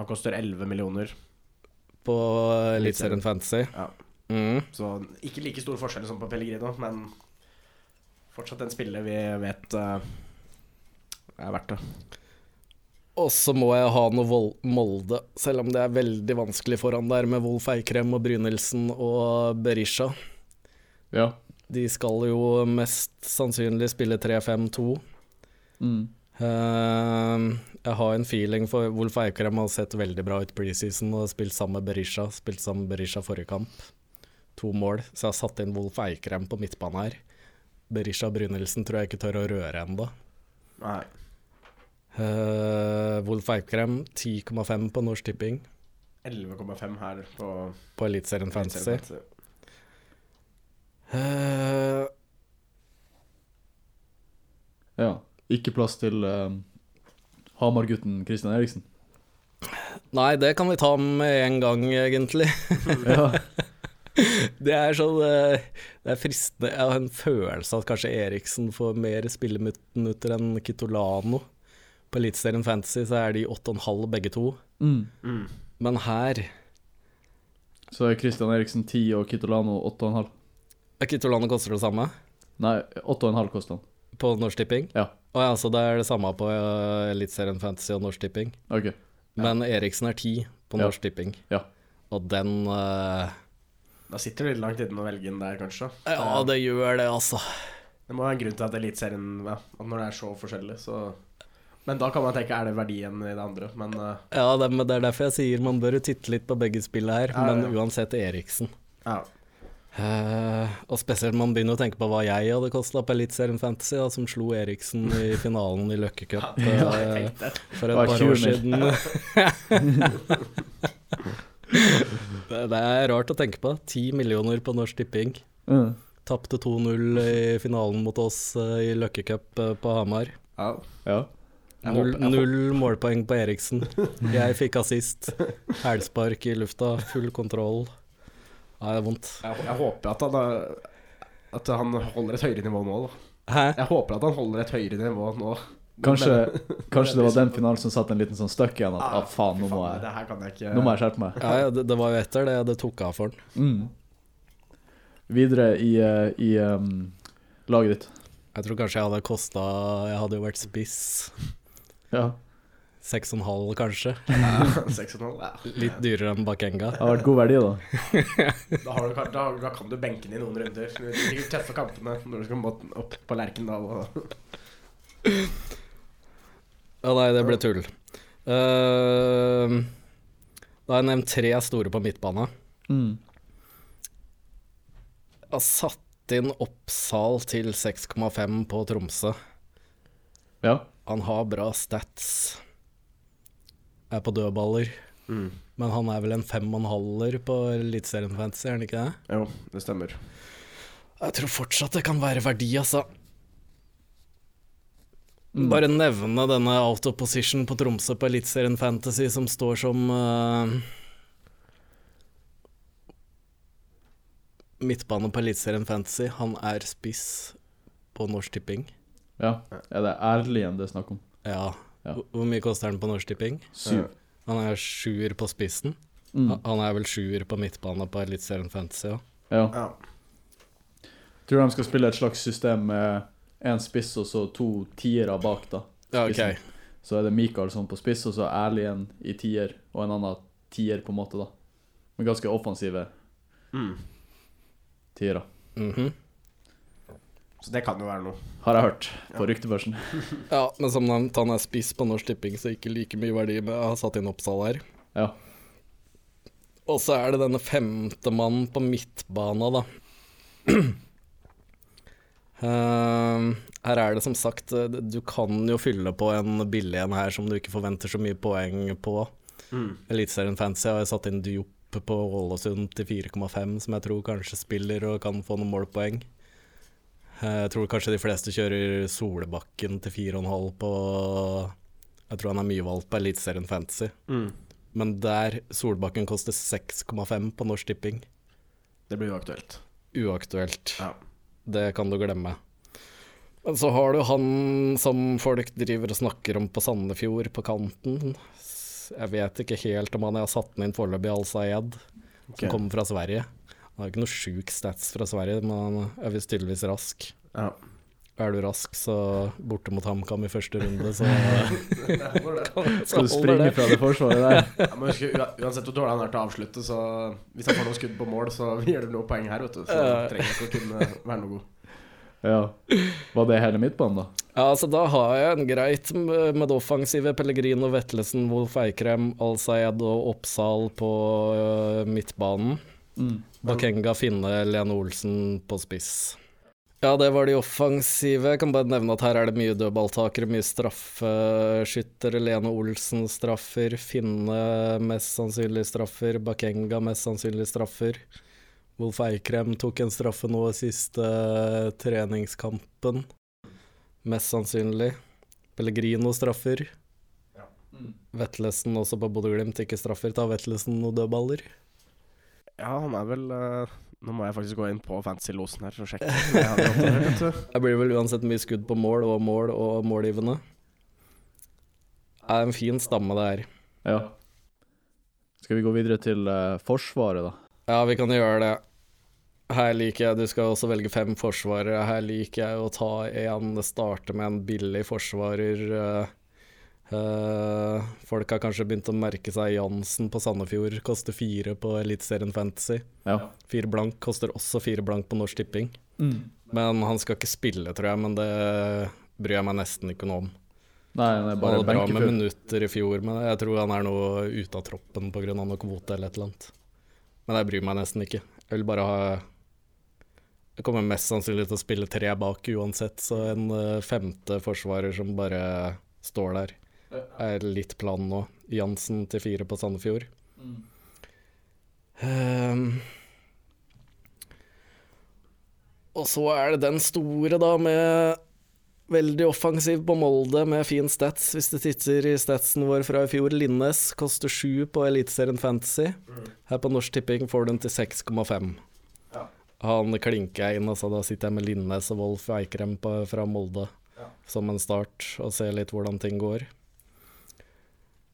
[SPEAKER 3] Han koster 11 millioner,
[SPEAKER 2] På Eliteserien Fantasy.
[SPEAKER 3] Ja.
[SPEAKER 2] Mm.
[SPEAKER 3] så ikke like stor forskjell som på Pellegrino, men fortsatt en spiller vi vet eh, er verdt det.
[SPEAKER 2] Og så må jeg ha noe Molde, selv om det er veldig vanskelig foran der med Wolf Eikrem og Brynildsen og Berisha.
[SPEAKER 1] Ja.
[SPEAKER 2] De skal jo mest sannsynlig spille 3-5-2.
[SPEAKER 1] Mm.
[SPEAKER 2] Uh, jeg har en feeling for Wolf Eikrem har sett veldig bra ut preseason og spilt sammen med Berisha. Spilt sammen med Berisha forrige kamp. To mål, så jeg har satt inn Wolf Eikrem på midtbanen her. Berisha Brynildsen tror jeg ikke tør å røre ennå. Uh, Wolf Eikrem 10,5 på Norsk Tipping
[SPEAKER 3] 11,5 her på
[SPEAKER 2] på Eliteserien Fantasy.
[SPEAKER 3] Fantasy.
[SPEAKER 2] Uh,
[SPEAKER 1] ja. Ikke plass til uh, Hamar-gutten Christian Eriksen.
[SPEAKER 2] nei, det kan vi ta med en gang, egentlig.
[SPEAKER 1] Ja.
[SPEAKER 2] Det er sånn eh, Det er fristende Jeg har en følelse av at kanskje Eriksen får mer spilleminutter enn Kitolano. På Eliteserien Fantasy så er de 8,5 begge to.
[SPEAKER 1] Mm.
[SPEAKER 3] Mm.
[SPEAKER 2] Men her
[SPEAKER 1] Så er Christian Eriksen 10 og Kitolano 8,5.
[SPEAKER 2] er Kitolano koster det samme
[SPEAKER 1] Nei, 8,5 koster han.
[SPEAKER 2] på Norsk Tipping.
[SPEAKER 1] Ja.
[SPEAKER 2] Å ja, så det er det samme på uh, Eliteserien Fantasy og Norsk Tipping.
[SPEAKER 1] OK.
[SPEAKER 2] Men Eriksen er 10 på
[SPEAKER 1] Ja.
[SPEAKER 2] Norsk Tipping.
[SPEAKER 1] Ja.
[SPEAKER 2] Og den eh,
[SPEAKER 3] Da sitter du litt langt inne å velge den der, kanskje.
[SPEAKER 2] Ja, det gjør det, altså.
[SPEAKER 3] Det må være en grunn til at Eliteserien ja, at Når det er så forskjellig, så Men da kan man tenke er det verdien i det andre, men uh...
[SPEAKER 2] Ja, det, det er derfor jeg sier man bør titte litt på begge spillene her,
[SPEAKER 3] Ja,
[SPEAKER 2] men
[SPEAKER 3] ja.
[SPEAKER 2] uansett Eriksen.
[SPEAKER 3] ja.
[SPEAKER 2] Uh, og spesielt man begynner å tenke på hva jeg hadde kosta på Eliteserien Fantasy, da, som slo Eriksen i finalen i Løkke Cup
[SPEAKER 3] Ja, uh,
[SPEAKER 2] for et par år siden. det, er rart å tenke på. 10 millioner på Norsk Tipping.
[SPEAKER 1] Mm.
[SPEAKER 2] Tapte 2-0 i finalen mot oss eh, i Løkke Cup eh, på Hamar.
[SPEAKER 3] Ja.
[SPEAKER 1] Ja.
[SPEAKER 2] Null, null målpoeng på Eriksen. Jeg fikk assist. Hælspark i lufta, full kontroll. Ja, det er vondt.
[SPEAKER 3] Jeg, jeg håper at han, er- at han holder et høyere nivå nå, da.
[SPEAKER 2] Hæ?
[SPEAKER 3] Jeg håper at han holder et høyere nivå nå.
[SPEAKER 1] Kanskje, kanskje det var den finalen som satte en liten sånn støkk igjen. At ah, faen, nå må jeg,
[SPEAKER 3] ikke
[SPEAKER 1] nå må jeg skjerpe meg.
[SPEAKER 2] Ja, ja det, det var jo etter det det tok av for den.
[SPEAKER 1] Mm. Videre i, eh, i um, laget ditt.
[SPEAKER 2] Jeg tror kanskje jeg hadde kosta Jeg hadde jo vært spiss.
[SPEAKER 1] Ja.
[SPEAKER 2] Seks og en halv, kanskje.
[SPEAKER 3] Ja, 6,5. Ja.
[SPEAKER 2] Litt dyrere enn Bakenga.
[SPEAKER 1] Det har vært god verdi, da.
[SPEAKER 3] Da, har du, da, da kan du benke den i noen runder. De tøffe kampene når du skal opp på Lerkendal. Og...
[SPEAKER 2] Ja, nei, det ble tull. Uh, da har jeg nevnt tre store på midtbane.
[SPEAKER 1] Mm.
[SPEAKER 2] Jeg har satt inn Oppsal til 6,5 på Tromsø.
[SPEAKER 1] Ja.
[SPEAKER 2] Han har bra stats. Er på dødballer.
[SPEAKER 3] Mm.
[SPEAKER 2] Men han er vel en fem og en halver på Eliteserien Fantasy, er han ikke det?
[SPEAKER 3] Jo, det stemmer.
[SPEAKER 2] Jeg tror fortsatt det kan være verdi, altså.
[SPEAKER 1] Mm.
[SPEAKER 2] Bare nevne denne out of position på Tromsø på Eliteserien Fantasy som står som uh, Midtbane på Eliteserien Fantasy. Han er spiss på Norsk Tipping.
[SPEAKER 1] ja. Er det Erlien det er snakk om?
[SPEAKER 2] Ja.
[SPEAKER 1] Ja.
[SPEAKER 2] Hvor- mye koster han på Norsk Tipping?
[SPEAKER 1] Syv.
[SPEAKER 2] Han er sjuer på spissen.
[SPEAKER 1] Mm.
[SPEAKER 2] Han- er vel sjuer på midtbane på Eliteserien Fantasy òg.
[SPEAKER 1] Ja.
[SPEAKER 3] Ja.
[SPEAKER 1] Tror de skal spille et slags system med én spiss og så to tiere bak, da.
[SPEAKER 2] Ja,
[SPEAKER 1] ok. Så er det Michaelsson på spiss, og så Erlien i tier, og en annen tier, på en måte, da. Med ganske offensive
[SPEAKER 3] Mm.
[SPEAKER 1] tiere.
[SPEAKER 2] Mhm.
[SPEAKER 3] Så det kan jo være noe.
[SPEAKER 1] Har jeg hørt på
[SPEAKER 3] Ja.
[SPEAKER 1] ryktebørsen.
[SPEAKER 2] Ja, men som nevnt, han er spiss på Norsk Tipping, så ikke like mye verdi med å ha satt inn Oppsal her.
[SPEAKER 1] Ja.
[SPEAKER 2] Og så er det denne femte mannen på midtbana, da. Eh, her er det som sagt eh, Du kan jo fylle på en billig en her som du ikke forventer så mye poeng på.
[SPEAKER 3] Mm.
[SPEAKER 2] Eliteserien Fantasy har jeg satt inn Diop på Ålesund til 4,5, som jeg tror kanskje spiller og kan få noen målpoeng. Eh, Jeg tror kanskje de fleste kjører Solbakken til 4,5 på Jeg tror han er mye valgt på Eliteserien Fantasy.
[SPEAKER 3] Mm.
[SPEAKER 2] Men der Solbakken koster 6,5 på Norsk Tipping.
[SPEAKER 3] Det blir uaktuelt.
[SPEAKER 2] Uaktuelt.
[SPEAKER 3] Ja.
[SPEAKER 2] Det kan du glemme. Men så har du han som folk driver og snakker om på Sandefjord, på kanten. Jeg vet ikke helt om han jeg har satt den inn foreløpig, Al-Sayed,
[SPEAKER 3] okay.
[SPEAKER 2] som kommer fra Sverige. Han har ikke noe sjuk stats fra Sverige, men han er visst tydeligvis rask.
[SPEAKER 3] Ja.
[SPEAKER 2] Er du rask, så borte mot HamKam i første runde, så
[SPEAKER 1] Skal du springe fra det forsvaret der?
[SPEAKER 3] Ja, men husk, uansett hvor dårlig han er til å avslutte, så hvis han får noen skudd på mål, så gir det noe poeng her, vet du. Så trenger ikke å kunne være noe god.
[SPEAKER 1] Ja. Var det hele midtbanen, da?
[SPEAKER 2] Ja, altså da har jeg en greit med det offensive. Pellegrino, Vetlesen, Wolf Eikrem, Al-Sayed og Oppsal på midtbanen.
[SPEAKER 1] Mm.
[SPEAKER 2] Bakenga, Finne, Lene Olsen på spiss. Ja, det var de offensive. Jeg kan bare nevne at her er det mye dødballtakere, mye straffeskyttere. Lene Olsen straffer, Finne mest sannsynlig straffer, Bakenga mest sannsynlig straffer. Wolf Eikrem tok en straffe nå i siste eh, treningskampen. Mest sannsynlig. Pellegrino straffer. Ja. Vetlesen også på Bodø-Glimt, ikke straffer. Tar Vetlesen noen dødballer?
[SPEAKER 3] Ja, han er vel eh, Nå må jeg faktisk gå inn på Fantasy-losen her og sjekke.
[SPEAKER 2] Det blir vel uansett mye skudd på mål og mål og målgivende. Det er en fin stamme, det her.
[SPEAKER 1] Ja. Skal vi gå videre til uh, Forsvaret, da?
[SPEAKER 2] Ja, vi kan gjøre det. Her liker jeg Du skal også velge fem forsvarere. Her liker jeg å ta en Starte med en billig forsvarer. eh, eh, folk har kanskje begynt å merke seg Jansen på Sandefjord. Koster fire på Eliteserien Fantasy.
[SPEAKER 1] Ja.
[SPEAKER 2] Fire blank koster også fire blank på Norsk Tipping.
[SPEAKER 1] Mm.
[SPEAKER 2] Men han skal ikke spille, tror jeg. Men det bryr jeg meg nesten ikke noe om.
[SPEAKER 1] Nei, det er bare Han
[SPEAKER 2] hadde bra med minutter i fjor, men jeg tror han er noe ute av troppen pga. noe kvote eller et eller annet. Men jeg bryr meg nesten ikke. Jeg vil bare ha Jeg kommer mest sannsynlig til å spille tre bak uansett, så en eh, femte forsvarer som bare står der, er litt planen nå. Jansen til fire på Sandefjord. Ehm. og så er det den store, da, med Veldig offensiv på Molde med fin stats. Hvis du titter i statsen vår fra i fjor, Linnes koster sju på Eliteserien Fantasy. Her på Norsk Tipping får du den til 6,5.
[SPEAKER 3] Ja.
[SPEAKER 2] Han klinker jeg inn, altså. Da sitter jeg med Linnes og Wolf Eikrem på, fra Molde
[SPEAKER 3] Ja.
[SPEAKER 2] som en start, og ser litt hvordan ting går.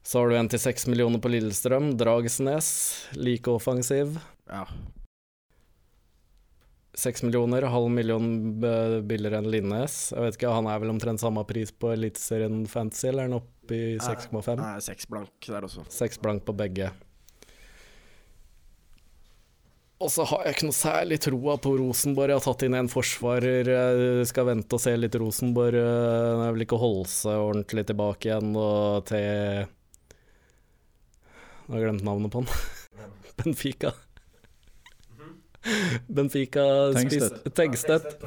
[SPEAKER 2] Så har du en til seks millioner på Lillestrøm, Dragsnes, like offensiv.
[SPEAKER 3] Ja.
[SPEAKER 2] Seks millioner, halv million billigere enn Linnes. Jeg vet ikke, Han er vel omtrent samme pris på Eliteserien Fantasy, eller er han oppe i 6,5?
[SPEAKER 3] Nei, seks blank der også.
[SPEAKER 2] Seks blank på begge. Og så har jeg ikke noe særlig troa på Rosenborg. Jeg har tatt inn en forsvarer. Jeg skal vente og se litt Rosenborg. Jeg vil ikke holde seg ordentlig tilbake igjen og til Nå har jeg glemt navnet på han. Benfica. Benfica
[SPEAKER 1] Tengstedt.
[SPEAKER 2] spis- Tengstedt.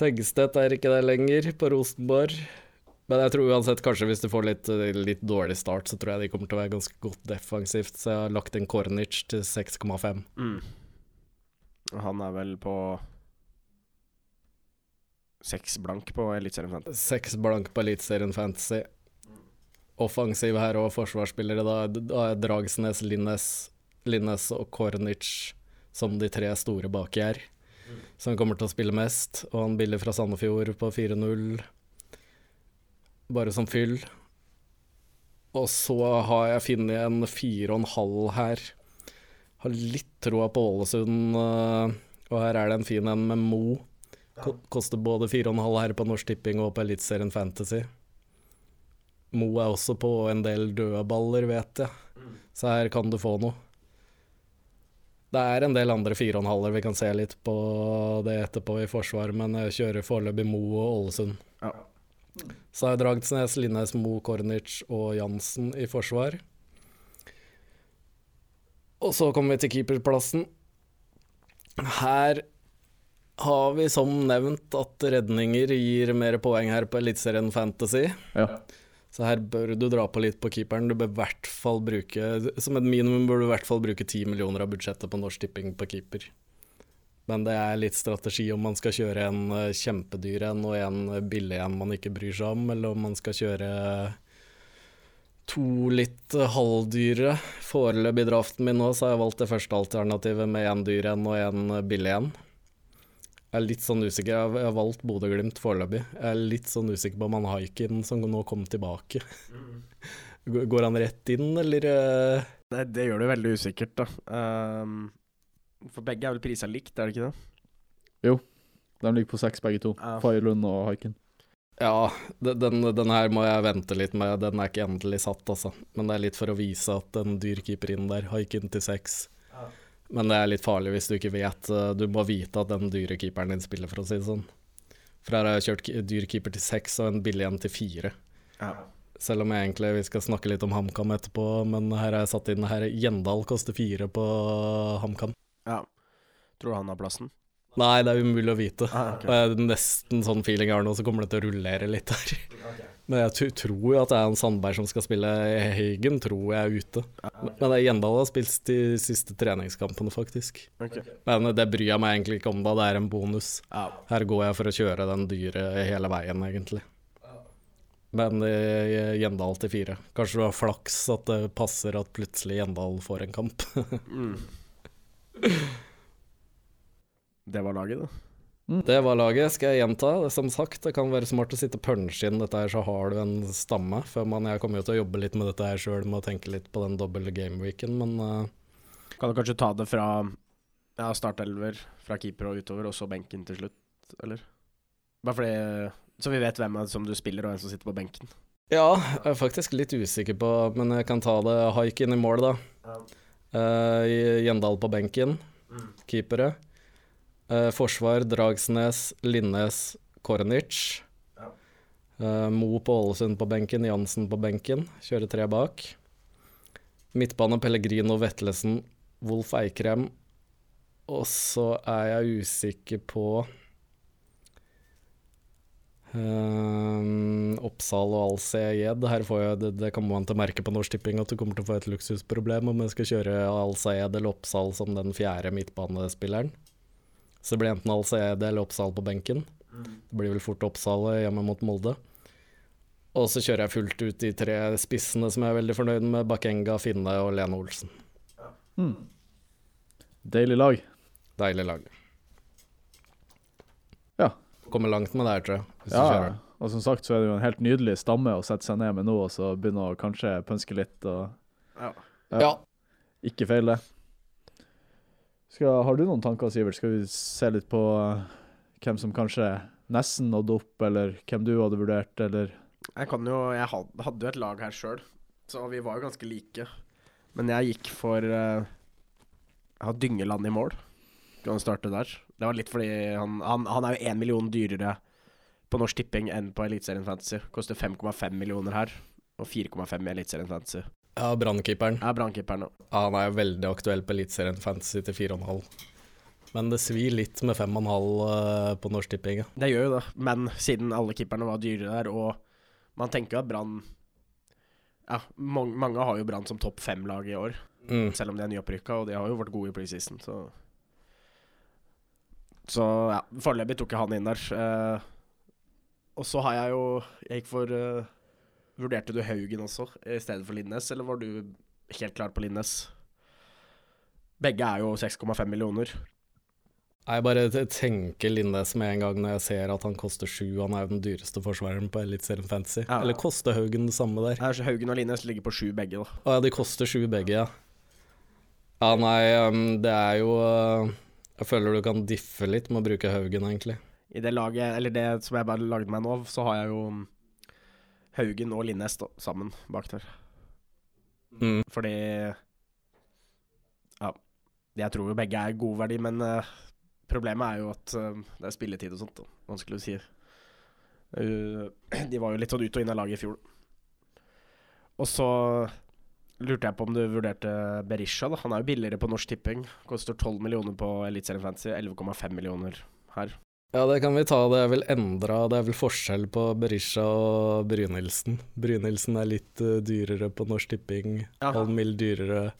[SPEAKER 2] Tengstedt er ikke der lenger, på Rosenborg. Men jeg tror uansett, kanskje hvis du får litt, litt dårlig start, så tror jeg de kommer til å være ganske godt defensivt. Så jeg har lagt inn Kornic til 6,5.
[SPEAKER 3] Mm. Han er vel på seks blank på Eliteserien Fantasy.
[SPEAKER 2] Seks blank på Eliteserien Fantasy. Offensiv her og forsvarsspillere. Da, da er Dragsnes, Linnes, Linnes og Kornic som de tre store baki her. Som kommer til å spille mest. Og han billig fra Sandefjord på 4-0. Bare som fyll. Og så har jeg funnet en 4,5 her. Har litt troa på Ålesund. øh, Og her er det en fin en med Mo. Koster både 4,5 her på Norsk Tipping og på Eliteserien Fantasy. Mo er også på en del dødballer, vet jeg. Så her kan du få noe. Det er en del andre 4,5-er vi kan se litt på det etterpå i forsvar, men jeg kjører foreløpig Mo og Ålesund.
[SPEAKER 3] Ja.
[SPEAKER 2] Så har jeg Dragsnes, Linnes, Mo, Kornic og Jansen i forsvar. Og så kommer vi til keeperplassen. Her har vi som nevnt at redninger gir mer poeng her på Eliteserien Fantasy.
[SPEAKER 1] Ja.
[SPEAKER 2] Så her bør du dra på litt på keeperen. Du bør i hvert fall bruke Som et minimum bør du i hvert fall bruke 10 millioner av budsjettet på Norsk Tipping på keeper. Men det er litt strategi om man skal kjøre en eh, kjempedyr en og en billig en man ikke bryr seg om, eller om man skal kjøre to litt eh, halvdyre. Foreløpig i draften min nå så har jeg valgt det første alternativet med én dyr en og en billig en. Jeg er litt sånn usikker. Jeg har- jeg har valgt Bodø-Glimt foreløpig. Jeg er litt sånn usikker på om han haiken som nå kom tilbake. Går han rett inn, eller? eh?
[SPEAKER 3] Det, det gjør det veldig usikkert, da. Um, for begge er vel prisa likt, er det ikke det? Jo.
[SPEAKER 1] De ligger på seks begge to.
[SPEAKER 3] Ja.
[SPEAKER 1] Faye og Haiken.
[SPEAKER 2] Ja, de- den, den her må jeg vente litt med. Den er ikke endelig satt, altså. Men det er litt for å vise at en dyr keeper inn der. Haiken til seks. Men det er litt farlig hvis du ikke vet. eh, Du må vite at den dyre keeperen din spiller, for å si det sånn. For her har jeg kjørt dyr keeper til seks og en billig en til fire.
[SPEAKER 3] Ja.
[SPEAKER 2] Selv om jeg egentlig vi skal snakke litt om HamKam etterpå, men her har jeg satt inn her Gjendal koster fire på HamKam.
[SPEAKER 3] ja. Tror du han har plassen?
[SPEAKER 2] Nei, det er umulig å vite.
[SPEAKER 3] Ah, okay.
[SPEAKER 2] Og jeg, nesten sånn feeling jeg har nå, så kommer det til å rullere litt her. Men jeg tror jo at det er en Sandberg som skal spille Heigen, tror jeg er ute. Men det er Gjendal har spilt de siste treningskampene, faktisk. Men det bryr jeg meg egentlig ikke om, da. Det er en bonus.
[SPEAKER 3] Ja.
[SPEAKER 2] Her går jeg for å kjøre den dyre hele veien, egentlig. Men eh, Gjendal til fire. Kanskje du har flaks at det passer at plutselig Gjendal får en kamp.
[SPEAKER 3] Mm. Det var laget, da.
[SPEAKER 2] Det var laget, skal jeg gjenta. Som sagt, det kan være smart å sitte og punche inn dette her, så har du en stamme. Før man, jeg kommer jo til å jobbe litt med dette her sjøl, med å tenke litt på den doble gameweeken, men uh...
[SPEAKER 3] Kan du kanskje ta det fra ja, startelver, fra keeper og utover, og så benken til slutt, eller? Bare fordi Så vi vet hvem er som du spiller, og hvem som sitter på benken.
[SPEAKER 2] Ja, jeg er faktisk litt usikker på Men jeg kan ta det Haikin i mål, da. Uh, Gjendal på benken. Keepere. Eh, forsvar Dragsnes, Linnes, Kornic.
[SPEAKER 3] Ja.
[SPEAKER 2] Eh, Mo på Ålesund på benken, Jansen på benken. Kjører tre bak. Midtbane Pellegrino, Vetlesen, Wolf Eikrem. Og så er jeg usikker på Ehm, Oppsal og Al-Sayed. Her får jeg, det, det kommer man til å merke på Norsk Tipping, at du kommer til å få et luksusproblem om jeg skal kjøre Al-Sayed eller Oppsal som den fjerde midtbanespilleren. Så det blir enten Al-Sayed eller Oppsal på benken. Det blir vel fort Oppsal hjemme mot Molde. Og så kjører jeg fullt ut de tre spissene som jeg er veldig fornøyd med. Bakenga, Finne og Lene Olsen.
[SPEAKER 1] Mm. Deilig lag.
[SPEAKER 2] Deilig lag.
[SPEAKER 1] Ja.
[SPEAKER 2] Kommer langt med det her, tror jeg. Hvis du
[SPEAKER 1] Ja,
[SPEAKER 2] kjører.
[SPEAKER 1] og som sagt så er det jo en helt nydelig stamme å sette seg ned med nå, og så begynne å kanskje pønske litt og
[SPEAKER 3] Ja.
[SPEAKER 2] Ja.
[SPEAKER 1] Ikke feil, det. Skal, har du noen tanker, Sivert? Skal vi se litt på eh, hvem som kanskje nesten nådde opp, eller hvem du hadde vurdert, eller
[SPEAKER 3] Jeg kan jo Jeg hadde jo et lag her sjøl, så vi var jo ganske like. Men jeg gikk for uh, Jeg har Dyngeland i mål. Kan starte der. Det var litt fordi han, han, han er jo én million dyrere på Norsk Tipping enn på Eliteserien Fantasy. Koster 5,5 millioner her, og 4,5 i Eliteserien Fantasy.
[SPEAKER 2] Ja, brannkeeperen.
[SPEAKER 3] Ja, er brannkeeperen.
[SPEAKER 2] Ja, han er jo veldig aktuell på Eliteserien Fantasy til 4,5. Men det svir litt med 5,5 eh, på Norsk Tipping. ja.
[SPEAKER 3] Det gjør jo det, men siden alle keeperne var dyre der, og man tenker jo at Brann Ja, mange, mange har jo Brann som topp fem-lag i år,
[SPEAKER 2] Mm.
[SPEAKER 3] selv om de er nyopprykka, og de har jo vært gode i preseason, så Så ja, foreløpig tok jeg han inn der. Eh, og så har jeg jo Jeg gikk for eh, Vurderte du Haugen også, i stedet for Linnes, eller var du helt klar på Linnes? Begge er jo 6,5 millioner.
[SPEAKER 2] Jeg bare tenker Linnes med en gang når jeg ser at han koster sju. Han er jo den dyreste forsvareren på Eliteserien Fantasy.
[SPEAKER 3] Ja.
[SPEAKER 2] Eller koster Haugen det samme der?
[SPEAKER 3] Ja, så Haugen og Linnes ligger på sju begge, da.
[SPEAKER 2] Å ja, de koster sju begge, ja. Ja, nei, um, det er jo uh, Jeg føler du kan diffe litt med å bruke Haugen, egentlig.
[SPEAKER 3] I det laget, eller det som jeg bare lagde meg nå, så har jeg jo mm, Haugen og Linnes sammen bak der.
[SPEAKER 2] Mm.
[SPEAKER 3] Fordi Ja. Jeg tror jo begge er god verdi, men uh, problemet er jo at uh, det er spilletid og sånt. Da. Vanskelig å si. Uh, de var jo litt sånn ut og inn av laget i fjor. Og så lurte jeg på om du vurderte Berisha. da Han er jo billigere på Norsk Tipping. Koster 12 millioner på Eliteserien Fantasy, 11,5 millioner her.
[SPEAKER 2] Ja, det kan vi ta. Det er vel endra Det er vel forskjell på Berisha og Brynildsen. Brynildsen er litt uh, dyrere på Norsk Tipping,
[SPEAKER 3] Ja.
[SPEAKER 2] halv mil dyrere,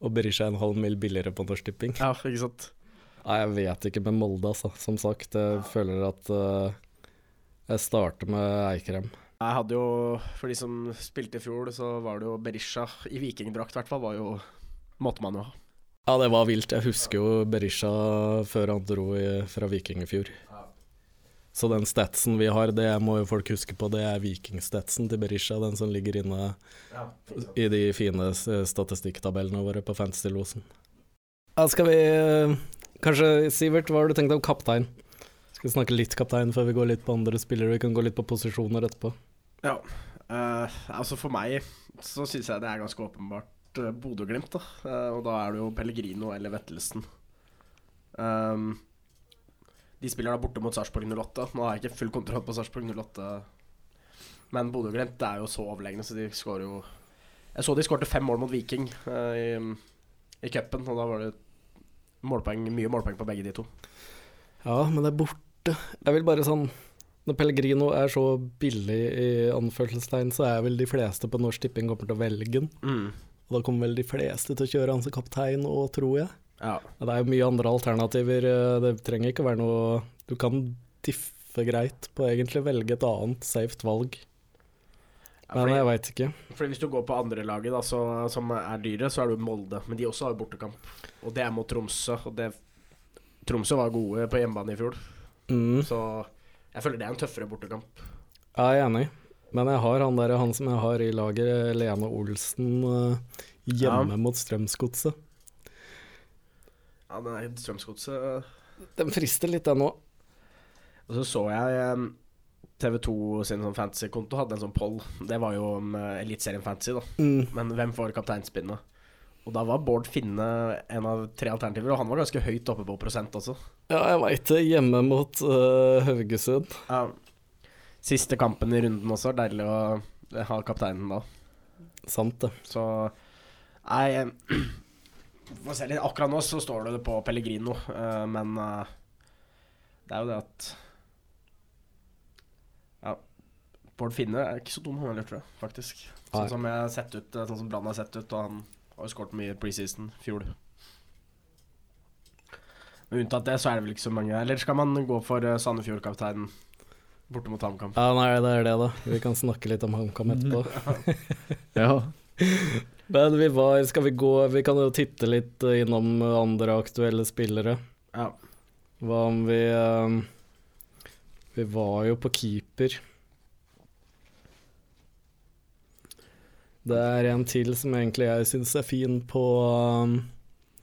[SPEAKER 2] og Berisha er en halv mil billigere på Norsk Tipping.
[SPEAKER 3] Ja, ikke sant.
[SPEAKER 2] Nei, jeg vet ikke med Molde, altså. Som sagt, jeg føler at uh, jeg starter med Eikrem.
[SPEAKER 3] Jeg hadde jo, For de som spilte i fjor, så var det jo Berisha i vikingdrakt, i hvert fall. Var jo Måtte man jo ha.
[SPEAKER 2] Ja, det var vilt. Jeg husker jo Berisha før han dro i, fra Viking i fjor. Så den statsen vi har, det må jo folk huske på, det er vikingstatsen til Berisha, den som ligger inne
[SPEAKER 3] Ja,
[SPEAKER 2] i de fine statistikktabellene våre på Fantasy-losen. Ja, skal vi eh, Kanskje, Sivert, hva har du tenkt om kaptein? Skal vi snakke litt kaptein før vi går litt på andre spillere? Vi kan gå litt på posisjoner etterpå.
[SPEAKER 3] Ja. eh, altså For meg så syns jeg det er ganske åpenbart uh, Bodø-Glimt. da Eh, Og da er det jo Pellegrino eller Vettelsen. Um, de spiller da borte mot Sarpsborg 08. Nå har jeg ikke full kontroll på Sarpsborg 08, men Bodø-Glimt er jo så overlegne, så de skårer jo Jeg så de skårte fem mål mot Viking eh, i, i cupen, og da var det målpoeng, mye målpoeng på begge de to.
[SPEAKER 2] Ja, men det er borte. Jeg vil bare sånn Når Pellegrino er så billig i anførselstegn, så er vel de fleste på Norsk Tipping kommer til å velge den.
[SPEAKER 3] Mm.
[SPEAKER 2] Og da kommer vel de fleste til å kjøre han som kaptein òg, tror jeg.
[SPEAKER 3] Ja.
[SPEAKER 2] Det er mye andre alternativer. eh, Det trenger ikke være noe Du kan diffe greit på egentlig velge et annet safe valg.
[SPEAKER 3] Ja,
[SPEAKER 2] Men jeg veit ikke.
[SPEAKER 3] Fordi Hvis du går på andre laget da, så, som er dyre, så er du Molde. Men de også har bortekamp. Og det er mot Tromsø. Og det, Tromsø var gode på hjemmebane i fjor,
[SPEAKER 2] Mm,
[SPEAKER 3] så jeg føler det er en tøffere bortekamp.
[SPEAKER 2] jeg er enig. Men jeg har han der, han som jeg har i laget, Lene Olsen, eh, hjemme
[SPEAKER 3] Ja.
[SPEAKER 2] mot Strømsgodset.
[SPEAKER 3] Ja, er Strømsgodset
[SPEAKER 2] Den frister litt, den òg.
[SPEAKER 3] Og så så jeg TV2 sin sånn fantasy-konto hadde en sånn poll. Det var jo om uh, Eliteserien Fantasy, da.
[SPEAKER 2] Mm.
[SPEAKER 3] Men hvem får kapteinspinnet? Og da var Bård Finne en av tre alternativer, og han var ganske høyt oppe på prosent også.
[SPEAKER 2] Ja, jeg veit det. Hjemme mot uh, Haugesund.
[SPEAKER 3] Ja. Siste kampen i runden også, deilig å ha kapteinen da.
[SPEAKER 2] Sant det.
[SPEAKER 3] Så Nei eh, Får se litt. Akkurat nå så står det på Pellegrino, eh, men eh, det er jo det at Ja. Bård Finne er ikke så dum, han heller, tror jeg, faktisk. Sånn som jeg sett ut eh, Sånn som Brann har sett ut, og han har jo skåret mye preseason i fjor. Men unntatt det, så er det vel ikke så mange Eller skal man gå for Sandefjord-kapteinen borte mot HamKam?
[SPEAKER 2] Ja, nei, det er det, da. Vi kan snakke litt om HamKam etterpå.
[SPEAKER 1] Ja.
[SPEAKER 2] Men vi var Skal vi gå Vi kan jo titte litt eh, innom andre aktuelle spillere.
[SPEAKER 3] Ja.
[SPEAKER 2] Hva om vi eh, Vi var jo på keeper. Det er en til som egentlig jeg syns er fin på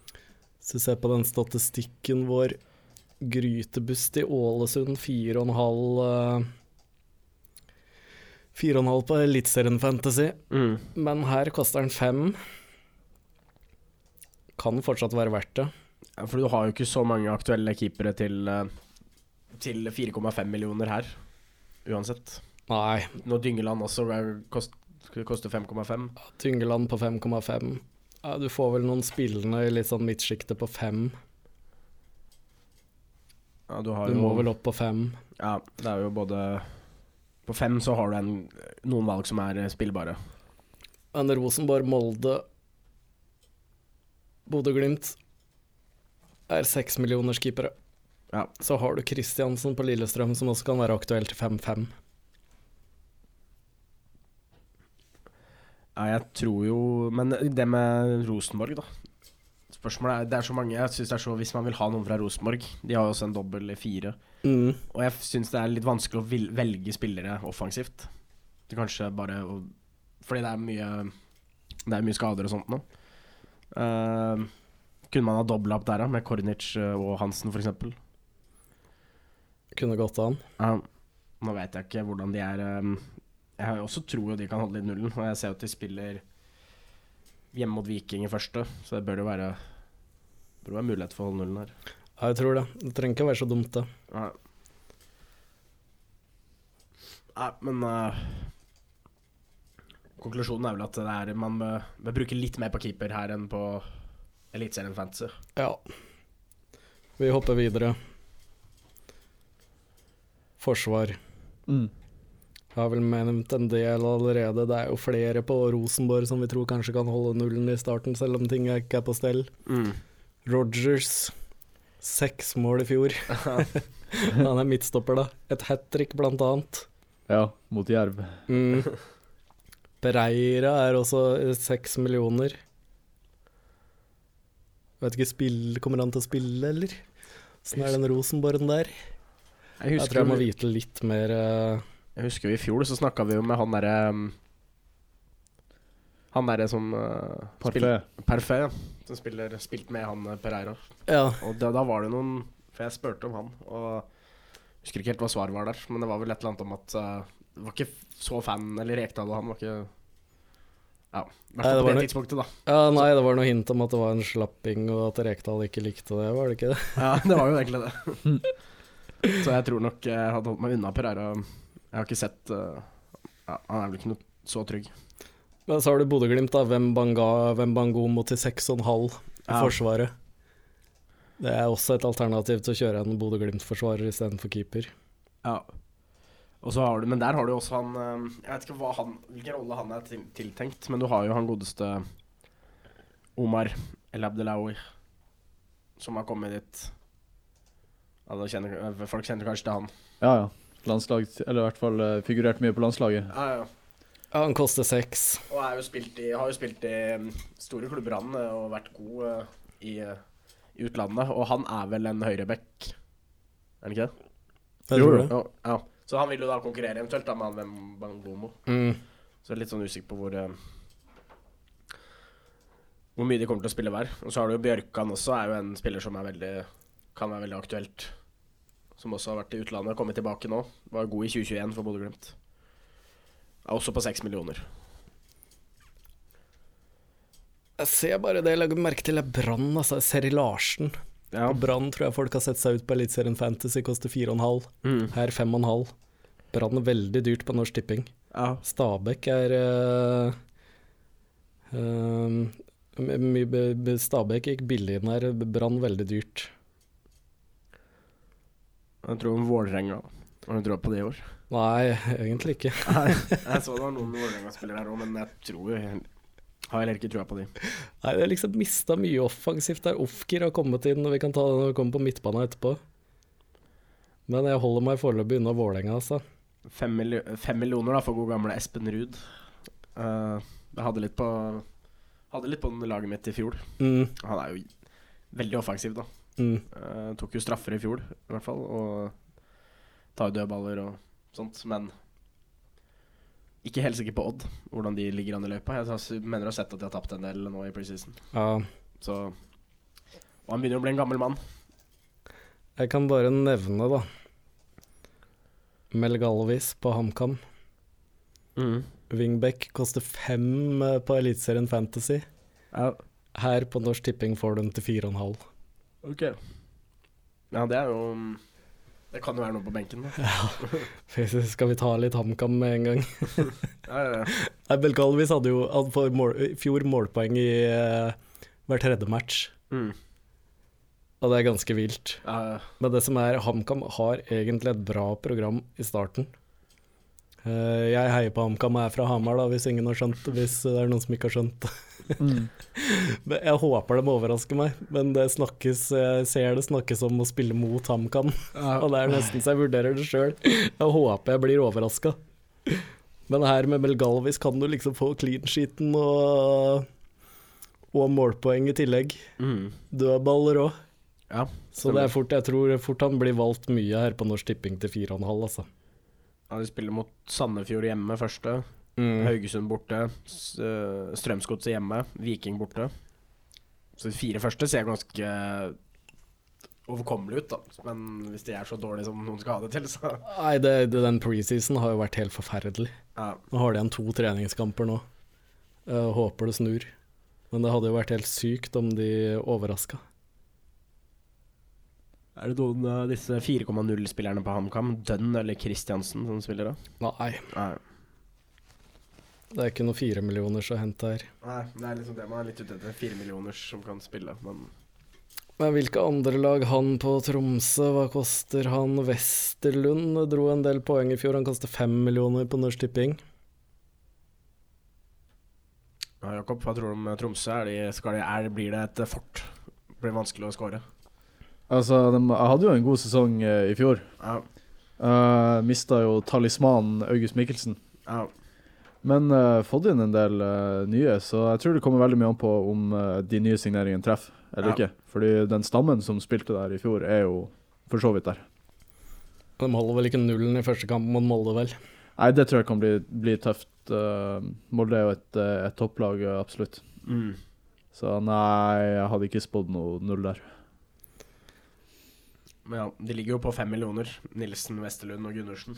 [SPEAKER 2] Hvis du ser på den statistikken vår Grytebust i Ålesund 4,5 uh, 4,5 på Eliteserien Fantasy,
[SPEAKER 3] Mm.
[SPEAKER 2] men her koster den 5. Kan fortsatt være verdt det.
[SPEAKER 3] Ja, for du har jo ikke så mange aktuelle keepere til, eh, til 4,5 millioner her, uansett.
[SPEAKER 2] Nei,
[SPEAKER 3] Når Dyngeland også er, kost, koster 5,5.
[SPEAKER 2] Dyngeland på 5,5. Ja, du får vel noen spillende i litt sånn midtsjiktet på 5.
[SPEAKER 3] Ja, du har
[SPEAKER 2] Du
[SPEAKER 3] jo
[SPEAKER 2] må vel opp på 5.
[SPEAKER 3] Ja, det er jo både På fem så har du en, noen valg som er eh, spillbare.
[SPEAKER 2] En Rosenborg, Molde, Bodø-Glimt er seks millioners keepere.
[SPEAKER 3] Ja.
[SPEAKER 2] Så har du Kristiansen på Lillestrøm, som også kan være aktuell til 5-5.
[SPEAKER 3] Ja, jeg tror jo Men det med Rosenborg, da. Spørsmålet er Det er så mange Jeg synes det er så Hvis man vil ha noen fra Rosenborg De har jo også en dobbel fire.
[SPEAKER 2] Mm.
[SPEAKER 3] Og jeg syns det er litt vanskelig å velge spillere offensivt. Det kanskje bare å, Fordi det er mye Det er mye skader og sånt nå. Uh, kunne man ha dobla opp der, da, med Kornic eh, og Hansen f.eks.?
[SPEAKER 2] Kunne gått an.
[SPEAKER 3] Uh, nå vet jeg ikke hvordan de er um, Jeg har også tror jo de kan holde litt nullen, og jeg ser jo at de spiller hjemme mot Viking i første, så det bør jo være Bør være mulighet for å holde nullen her.
[SPEAKER 2] Ja, jeg tror det. Det trenger ikke å være så dumt, det.
[SPEAKER 3] Nei, Nei, men uh, Konklusjonen er vel at det er, man bør, bør bruke litt mer på keeper her enn på Eliteserien Fantasy.
[SPEAKER 2] Ja. Vi hopper videre. Forsvar.
[SPEAKER 1] Mm.
[SPEAKER 2] Jeg har vel nevnt en del allerede. Det er jo flere på Rosenborg som vi tror kanskje kan holde nullen i starten, selv om ting ikke er på stell.
[SPEAKER 3] Mm.
[SPEAKER 2] Rogers. Seks mål i fjor. Han er midtstopper, da. Et hat trick, blant annet.
[SPEAKER 1] Ja, mot Jerv.
[SPEAKER 2] Mm. Pereira er også seks millioner. Vet ikke, spill, kommer han til å spille, eller? Åssen er den Rosenborgen der?
[SPEAKER 3] Jeg
[SPEAKER 2] Jeg tror jeg må vite litt mer uh...
[SPEAKER 3] jeg husker i fjor så snakka vi jo med han derre um, Han derre som uh,
[SPEAKER 1] Parfait.
[SPEAKER 3] Parfait, ja. Som spiller, spilt med han eh, Pereira.
[SPEAKER 2] Ja.
[SPEAKER 3] Og da, da var det noen For jeg spurte om han, og jeg husker ikke helt hva svaret var der. Men det var vel et eller annet om at uh, var ikke så fan Eller Rekdal og han var ikke Ja, i hvert fall på det
[SPEAKER 2] noe,
[SPEAKER 3] tidspunktet, da.
[SPEAKER 2] ja, nei, det var noe hint om at det var en slapping, og at Rekdal ikke likte det, var det ikke det?
[SPEAKER 3] Ja, det var jo egentlig det. Så jeg tror nok jeg hadde holdt meg unna Pereira. Jeg har ikke sett uh, ja, Han er vel ikke noe så trygg.
[SPEAKER 2] Men så har du Bodø-Glimt, da. Bango må til 6,5 i
[SPEAKER 3] Ja.
[SPEAKER 2] Forsvaret. Det er også et alternativ til å kjøre en Bodø-Glimt-forsvarer istedenfor keeper.
[SPEAKER 3] Ja. Og så har du, men der har du også han eh, Jeg vet ikke hva han, hvilken rolle han er tiltenkt, men du har jo han godeste Omar El Abdelawi, som har kommet dit. Ja, da kjenner, folk kjenner kanskje til han.
[SPEAKER 1] Ja, ja. Landslag, eller i hvert fall eh, figurert mye på landslaget.
[SPEAKER 3] Ja, ja.
[SPEAKER 2] Ja, han koster seks.
[SPEAKER 3] Og er jo spilt i, har jo spilt i mm, store klubber, han, eh, og vært god eh, i, eh, i utlandet. Og han er vel en høyreback, er han ikke det?
[SPEAKER 2] Jeg tror det.
[SPEAKER 3] Ja, ja. Så han vil jo da konkurrere eventuelt da med han Wembangomo.
[SPEAKER 2] Mm.
[SPEAKER 3] Så jeg er litt sånn usikker på hvor Hvor mye de kommer til å spille hver. Og så har du jo Bjørkan også, er jo en spiller som er veldig kan være veldig aktuelt. Som også har vært i utlandet, kommet tilbake nå. Var god i 2021 for Bodø-Glimt. Er også på seks millioner.
[SPEAKER 2] Jeg ser bare det jeg legger merke til, er Brann, altså. Seri Larsen.
[SPEAKER 3] Ja.
[SPEAKER 2] Brann tror jeg folk har sett seg ut på Eliteserien Fantasy, koster 4,5.
[SPEAKER 3] Mm.
[SPEAKER 2] Her 5,5. Brann er veldig dyrt på Norsk Tipping.
[SPEAKER 3] ja.
[SPEAKER 2] Stabæk er uh, be- Stabæk gikk billig inn her, Brann veldig dyrt.
[SPEAKER 3] Jeg tror om Vålerenga. Har du troa på det i år?
[SPEAKER 2] Nei, egentlig ikke.
[SPEAKER 3] Nei. Jeg så det var noen Vålerenga-spillere her òg, men jeg tror jo Har heller ikke trua på de.
[SPEAKER 2] Nei, Vi har liksom mista mye offensivt der. Ofker har kommet inn, og vi kan ta det når vi kommer på midtbanen etterpå. Men jeg holder meg foreløpig unna Vålerenga, altså.
[SPEAKER 3] Fem, milli fem millioner da for god gamle Espen Ruud. Uh, jeg hadde litt på Hadde litt på den laget mitt i fjor.
[SPEAKER 2] Mm,
[SPEAKER 3] Han er jo veldig offensiv, da.
[SPEAKER 2] mm.
[SPEAKER 3] Uh, tok jo straffer i fjor, i hvert fall. Og tar dødballer og sånt. Men ikke helt sikker på Odd, hvordan de ligger an i løypa. Jeg mener å ha sett at de har tapt en del nå i preseason.
[SPEAKER 2] Ja.
[SPEAKER 3] Så Og han begynner å bli en gammel mann.
[SPEAKER 2] Jeg kan bare nevne, da. Mel Galvis på HamKam. Wingback koster fem eh, på Eliteserien Fantasy.
[SPEAKER 3] Ja,
[SPEAKER 2] Her på Norsk Tipping får du den til fire og en halv.
[SPEAKER 3] ok. Ja, det er jo Det kan jo være noe på benken, da.
[SPEAKER 2] Skal vi ta litt HamKam med en gang?
[SPEAKER 3] Ja, ja, ja.
[SPEAKER 2] Nei, Mel Galvis hadde jo hadde mål, i fjor målpoeng i uh, hver tredje match,
[SPEAKER 3] Mm.
[SPEAKER 2] og det er ganske vilt.
[SPEAKER 3] Ja, ja.
[SPEAKER 2] Men det som er, HamKam har egentlig et bra program i starten. Eh, jeg heier på HamKam og er fra Hamar, da, hvis ingen har skjønt det. Hvis det er noen som ikke har skjønt det.
[SPEAKER 1] Mm.
[SPEAKER 2] Jeg håper de overrasker meg, men det snakkes, jeg ser det snakkes om å spille mot HamKam. Og det er nesten så jeg vurderer det sjøl. Jeg håper jeg blir overraska. Men her med Mel Galvis kan du liksom få clean sheeten og, og målpoeng i tillegg.
[SPEAKER 3] Mm.
[SPEAKER 2] Dødballer òg.
[SPEAKER 3] ja.
[SPEAKER 2] Så det er fort, jeg tror fort han blir valgt mye her på Norsk Tipping til 4,5, altså.
[SPEAKER 3] Ja, de spiller mot Sandefjord hjemme første.
[SPEAKER 2] Mm.
[SPEAKER 3] Haugesund borte. Øh, Strømsgodset hjemme. Viking borte. Så de fire første ser ganske overkommelig ut, da. Men hvis de er så dårlige som noen skal ha det til, så
[SPEAKER 2] Nei, det, det, den preseason har jo vært helt forferdelig.
[SPEAKER 3] ja.
[SPEAKER 2] Nå har de igjen to treningskamper nå. Jeg håper det snur. Men det hadde jo vært helt sykt om de overraska.
[SPEAKER 3] Er det noen av disse 4,0-spillerne på HamKam, Dunn eller Christiansen, som spiller da?
[SPEAKER 2] Nei,
[SPEAKER 3] Nei.
[SPEAKER 2] det er ikke noe firemillioners å hente her.
[SPEAKER 3] Nei, det er liksom det man er litt ute etter. Firemillioners som kan spille, men
[SPEAKER 2] Men hvilke andre lag han på Tromsø? Hva koster han? Westerlund dro en del poeng i fjor. Han koster fem millioner på Norsk Tipping.
[SPEAKER 3] Ja, Jakob, hva tror du om Tromsø? Er de, de, er, blir det et fort? Blir det vanskelig å skåre?
[SPEAKER 1] Altså, de hadde jo en god sesong uh, i fjor.
[SPEAKER 3] Ja.
[SPEAKER 1] Uh, Mista jo talismanen August Mikkelsen.
[SPEAKER 3] ja.
[SPEAKER 1] Men uh, fått inn en del uh, nye, så jeg tror det kommer veldig mye an på om uh, de nye signeringene treffer eller
[SPEAKER 3] Ja.
[SPEAKER 1] ikke. Fordi den stammen som spilte der i fjor, er jo for så vidt der.
[SPEAKER 2] De holder vel ikke nullen i første kamp mot Molde, vel?
[SPEAKER 1] Nei, det tror jeg kan bli, bli tøft. Uh, Molde er jo et, eh, et topplag, eh, absolutt.
[SPEAKER 3] Mm.
[SPEAKER 1] Så nei, jeg hadde ikke spådd noe null der.
[SPEAKER 3] Men ja, de ligger jo på fem millioner. Nilsen, Westerlund og Gundersen.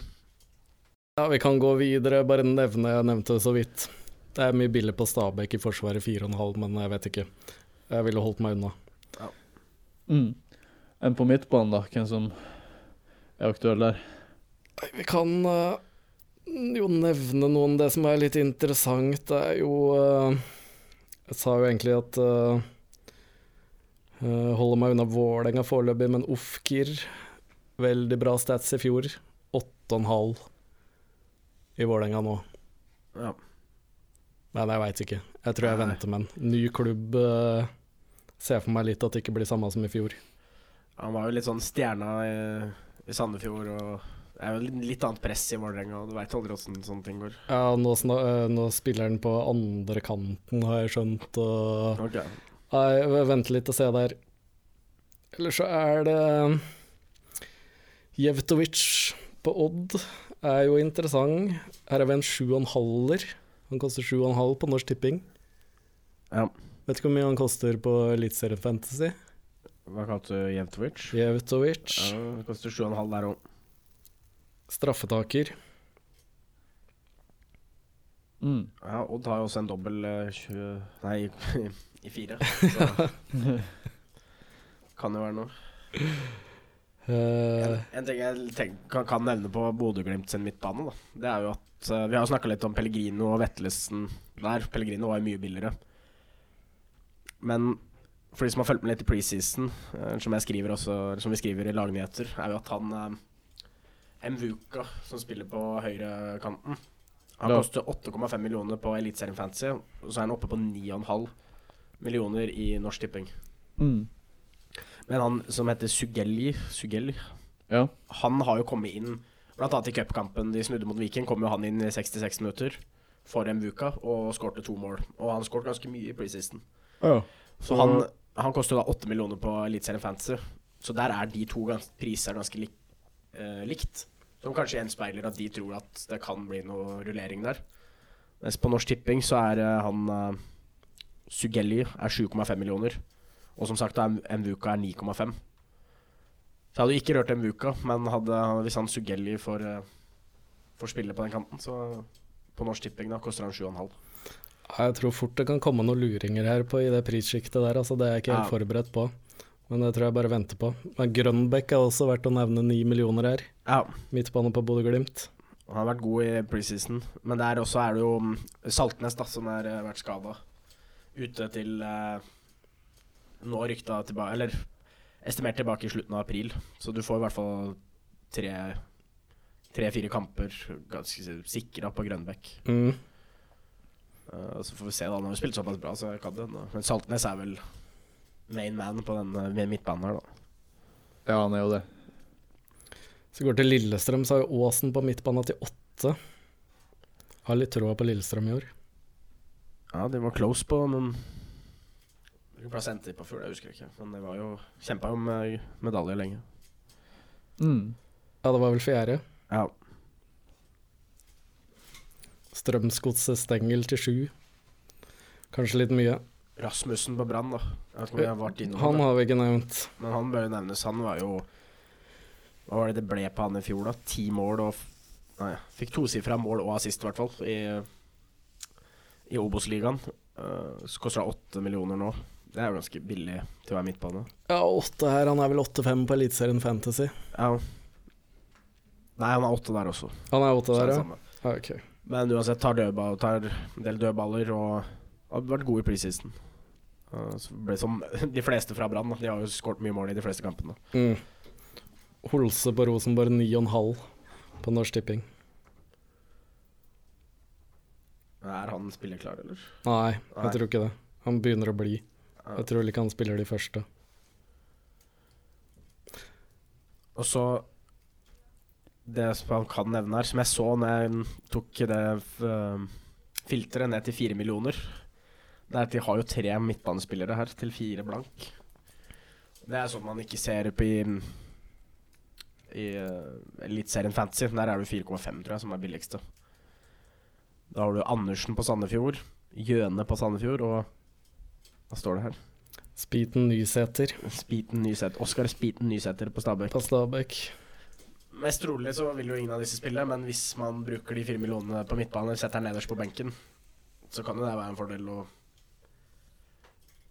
[SPEAKER 2] Ja, vi kan gå videre. Bare nevne, jeg nevnte det så vidt. Det er mye billig på Stabæk i forsvaret, 4,5, men jeg vet ikke. Jeg ville holdt meg unna.
[SPEAKER 1] Mm. Enn på midtbanen, da? Hvem som er aktuell der?
[SPEAKER 2] Vi kan uh, jo nevne noen. Det som er litt interessant, det er jo uh, Jeg sa jo egentlig at uh, Holder meg unna Vålerenga foreløpig, men Ofkir Veldig bra stats i fjor. 8,5 i Vålerenga nå.
[SPEAKER 3] Ja.
[SPEAKER 2] Nei, jeg veit ikke. Jeg tror jeg
[SPEAKER 3] Nei.
[SPEAKER 2] venter med en ny klubb. Uh, ser for meg litt at det ikke blir samme som i fjor.
[SPEAKER 3] Han var jo litt sånn stjerna i, i Sandefjord, og det er jo litt, litt annet press i Vålerenga, du veit aldri åssen sånne ting går.
[SPEAKER 2] Ja, nå, eh, nå spiller han på andre kanten, har jeg skjønt. Og
[SPEAKER 3] Ok.
[SPEAKER 2] Nei, jeg venter litt og se der. Eller så er det Jevtovic på Odd er jo interessant. Her er vi en sju og en halver. Han koster sju og en halv på Norsk Tipping.
[SPEAKER 3] Ja.
[SPEAKER 2] Vet ikke hvor mye han koster på Eliteserien Fantasy.
[SPEAKER 3] Hva kalte du Jevtovic?
[SPEAKER 2] Jevtovic,
[SPEAKER 3] Ja, det koster 7,5 der òg.
[SPEAKER 2] straffetaker.
[SPEAKER 1] Mm.
[SPEAKER 3] Ja, Odd har jo også en dobbel uh, 20 Nei, i fire. Så kan jo være noe.
[SPEAKER 2] Uh,
[SPEAKER 3] En, en ting jeg tenker, kan, nevne på Bodø-Glimt sin midtbane, da, det er jo at uh, Vi har snakka litt om Pellegrino og Vettelsen der. Pellegrino var jo mye billigere. Men for de som har fulgt med litt i preseason, uh, som jeg skriver også som vi skriver i lagnyheter, er jo at han uh, Mvuka, som spiller på høyrekanten Han koster 8,5 millioner på Eliteserien Fantasy, og så er han oppe på 9,5 millioner i Norsk Tipping.
[SPEAKER 1] Mm.
[SPEAKER 3] Men han som heter Sugelli, Sugelli
[SPEAKER 1] Ja.
[SPEAKER 3] han har jo kommet inn Blant annet i cupkampen de snudde mot Viking, kom jo han inn i 66 minutter for Mvuka og skårte to mål. Og han skåret ganske mye i preseason.
[SPEAKER 1] ja.
[SPEAKER 3] Så han, han koster da 8 millioner på Eliteserien Fantasy. Så der er de to gans priser ganske lik, eh, likt. Som kanskje gjenspeiler at de tror at det kan bli noe rullering der. Mens på Norsk Tipping så er eh, han eh, Sugelli er 7,5 millioner. Og som sagt, Mvuka er 9,5. Så jeg hadde ikke rørt Mvuka, men hadde, hvis han Sugelli får, eh, får spille på den kanten, så på Norsk Tipping da koster han 7,5.
[SPEAKER 2] Jeg tror fort det kan komme noen luringer her på i det prissjiktet der, altså det er jeg ikke helt
[SPEAKER 3] Ja.
[SPEAKER 2] forberedt på. Men det tror jeg bare venter på. Men Grønbekk er også verdt å nevne 9 millioner her.
[SPEAKER 3] Ja,
[SPEAKER 2] Midtbane på Bodø-Glimt.
[SPEAKER 3] Han har vært god i preseason, men der også er det jo mm, Saltnes da, som har eh, vært skada. Ute til eh, nå rykta tilbake Eller estimert tilbake i slutten av april. Så du får i hvert fall tre tre-fire kamper ganske sikra på Grønbekk.
[SPEAKER 2] Mm.
[SPEAKER 3] Uh, så får vi se, da. Han har jo spilt såpass bra, så kan det. hende. Men Saltnes er vel main man på den eh, midtbanen her, da.
[SPEAKER 1] ja, han er jo det.
[SPEAKER 2] Så går til Lillestrøm, så har jo Åsen på midtbanen til åtte. Har litt troa på Lillestrøm i år.
[SPEAKER 3] Ja, de var close på noen Hvilken plass endte de på før? jeg husker ikke. Men de var jo kjempa jo med medalje lenge.
[SPEAKER 1] Mm.
[SPEAKER 2] Ja, det var vel fjerde.
[SPEAKER 3] Ja.
[SPEAKER 2] Strømsgodset Stengel til sju. Kanskje litt mye.
[SPEAKER 3] Rasmussen på Brann, da. Jeg vet ikke om jeg har vært innom
[SPEAKER 2] Han
[SPEAKER 3] det,
[SPEAKER 2] har vi ikke nevnt.
[SPEAKER 3] men han bør jo nevnes. Han var jo Hva var det det ble på han i fjor, da? Ti mål og Nei, fikk tosifra mål og assist, i hvert fall, i, i Obos-ligaen. Uh, så koster det åtte millioner nå. Det er jo ganske billig til å være midtbane.
[SPEAKER 2] Ja, åtte her. Han er vel 8-5 på Eliteserien Fantasy.
[SPEAKER 3] Ja. Nei, han er åtte der også.
[SPEAKER 2] Han er åtte
[SPEAKER 3] er
[SPEAKER 2] der, ja. ja. Ok.
[SPEAKER 3] Men uansett tar, dødball, tar en del dødballer og har vært god i preseason. Uh, ble som de fleste fra Brann. De har jo skåret mye mål i de fleste kampene.
[SPEAKER 2] Mm. Holse på Rosenborg 9,5 på Norsk Tipping.
[SPEAKER 3] Er han spillerklar, eller?
[SPEAKER 2] Nei,
[SPEAKER 3] Nei.
[SPEAKER 2] jeg tror ikke det. Han begynner å bli. Jeg tror ikke han spiller de første.
[SPEAKER 3] Og så Det som han kan nevne her, som jeg så når jeg tok det uh, filteret ned til fire millioner Det er at de har jo tre midtbanespillere her til fire blank. Det er sånn man ikke ser på i i uh, Eliteserien Fantasy. Der er det 4,5, tror jeg, som er billigste. Da har du Andersen på Sandefjord, Gjøne på Sandefjord og Hva står det her?
[SPEAKER 2] Spiten Nysæter
[SPEAKER 3] Spiten Nysæter. Oskar Spiten Nysæter på Stabæk.
[SPEAKER 2] på Stabæk.
[SPEAKER 3] Mest trolig så vil jo ingen av disse spille, men hvis man bruker de fire millionene på midtbane, setter den nederst på benken, så kan jo det være en fordel å,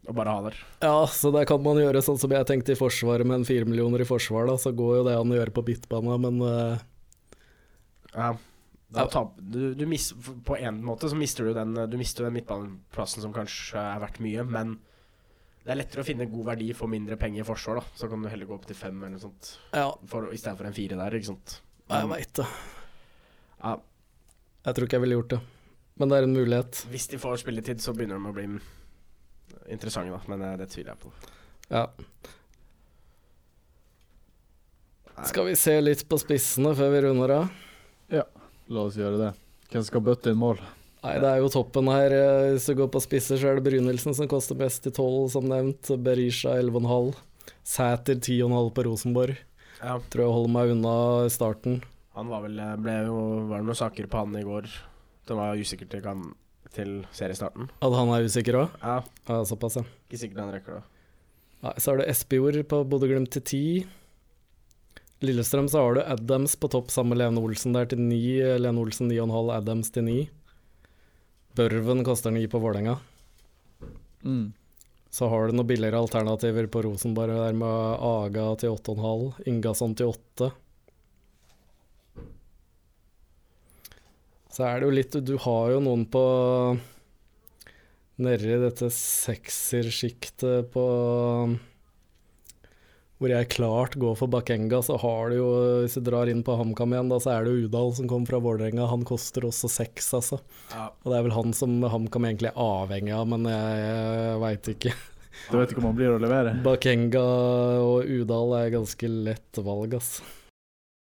[SPEAKER 3] og bare ha der.
[SPEAKER 2] Ja, så der kan man gjøre sånn som jeg tenkte i Forsvaret, med en fire millioner i forsvar, da. Så går jo det an å gjøre på midtbane, men uh,
[SPEAKER 3] Ja. Da
[SPEAKER 2] Ja.
[SPEAKER 3] du, du mis, på en måte så mister du den Du mister den midtbaneplassen som kanskje er verdt mye, men det er lettere å finne god verdi for mindre penger i forsvar, da. Så kan du heller gå opp til fem eller noe sånt,
[SPEAKER 2] ja,
[SPEAKER 3] for, istedenfor en fire der, ikke sant.
[SPEAKER 2] jeg veit det.
[SPEAKER 3] Ja,
[SPEAKER 2] Jeg tror ikke jeg ville gjort det. Men det er en mulighet.
[SPEAKER 3] hvis de får spilletid, så begynner de å bli interessante, da, men eh, det tviler jeg på.
[SPEAKER 2] Ja.
[SPEAKER 3] Nei.
[SPEAKER 2] Skal vi se litt på spissene før vi runder av?
[SPEAKER 1] La oss gjøre det. Hvem skal bøtte inn mål?
[SPEAKER 2] Nei, det er jo toppen her. Eh, Hvis du går på spisser, så er det Brynildsen som koster mest i 12, som nevnt. Berisha 11,5. Sæter 10,5 på Rosenborg.
[SPEAKER 3] Ja.
[SPEAKER 2] Tror jeg holder meg unna starten.
[SPEAKER 3] Han var vel eh, ble jo, Var det noen saker på han i går? Det var usikker til, til seriestarten.
[SPEAKER 2] At han er usikker òg?
[SPEAKER 3] Ja,
[SPEAKER 2] Ja, såpass, ja.
[SPEAKER 3] ikke sikkert han rekker det.
[SPEAKER 2] Nei, så er det Espejord på Bodø-Glimt til 10. Lillestrøm så har du Adams på topp sammen med Lene Olsen der til 9. Lene Olsen 9,5, Adams til 9. Børven koster ni på Vålerenga.
[SPEAKER 1] Mm.
[SPEAKER 2] Så har du noen billigere alternativer på Rosenborg der med Aga til 8,5, Ingasson til 8. Så er det jo litt Du har jo noen på Nedi dette seksersjiktet på Hvor jeg klart går for Bakenga, så har du jo Hvis du drar inn på HamKam igjen, da, så er det jo Udal som kommer fra Vålerenga. Han koster også seks, altså.
[SPEAKER 3] Ja.
[SPEAKER 2] Og det er vel han som HamKam egentlig er avhengig av, men jeg, jeg veit ikke.
[SPEAKER 1] Du vet ikke om han blir å levere?
[SPEAKER 2] Bakenga og Udal er ganske lett valg, ass.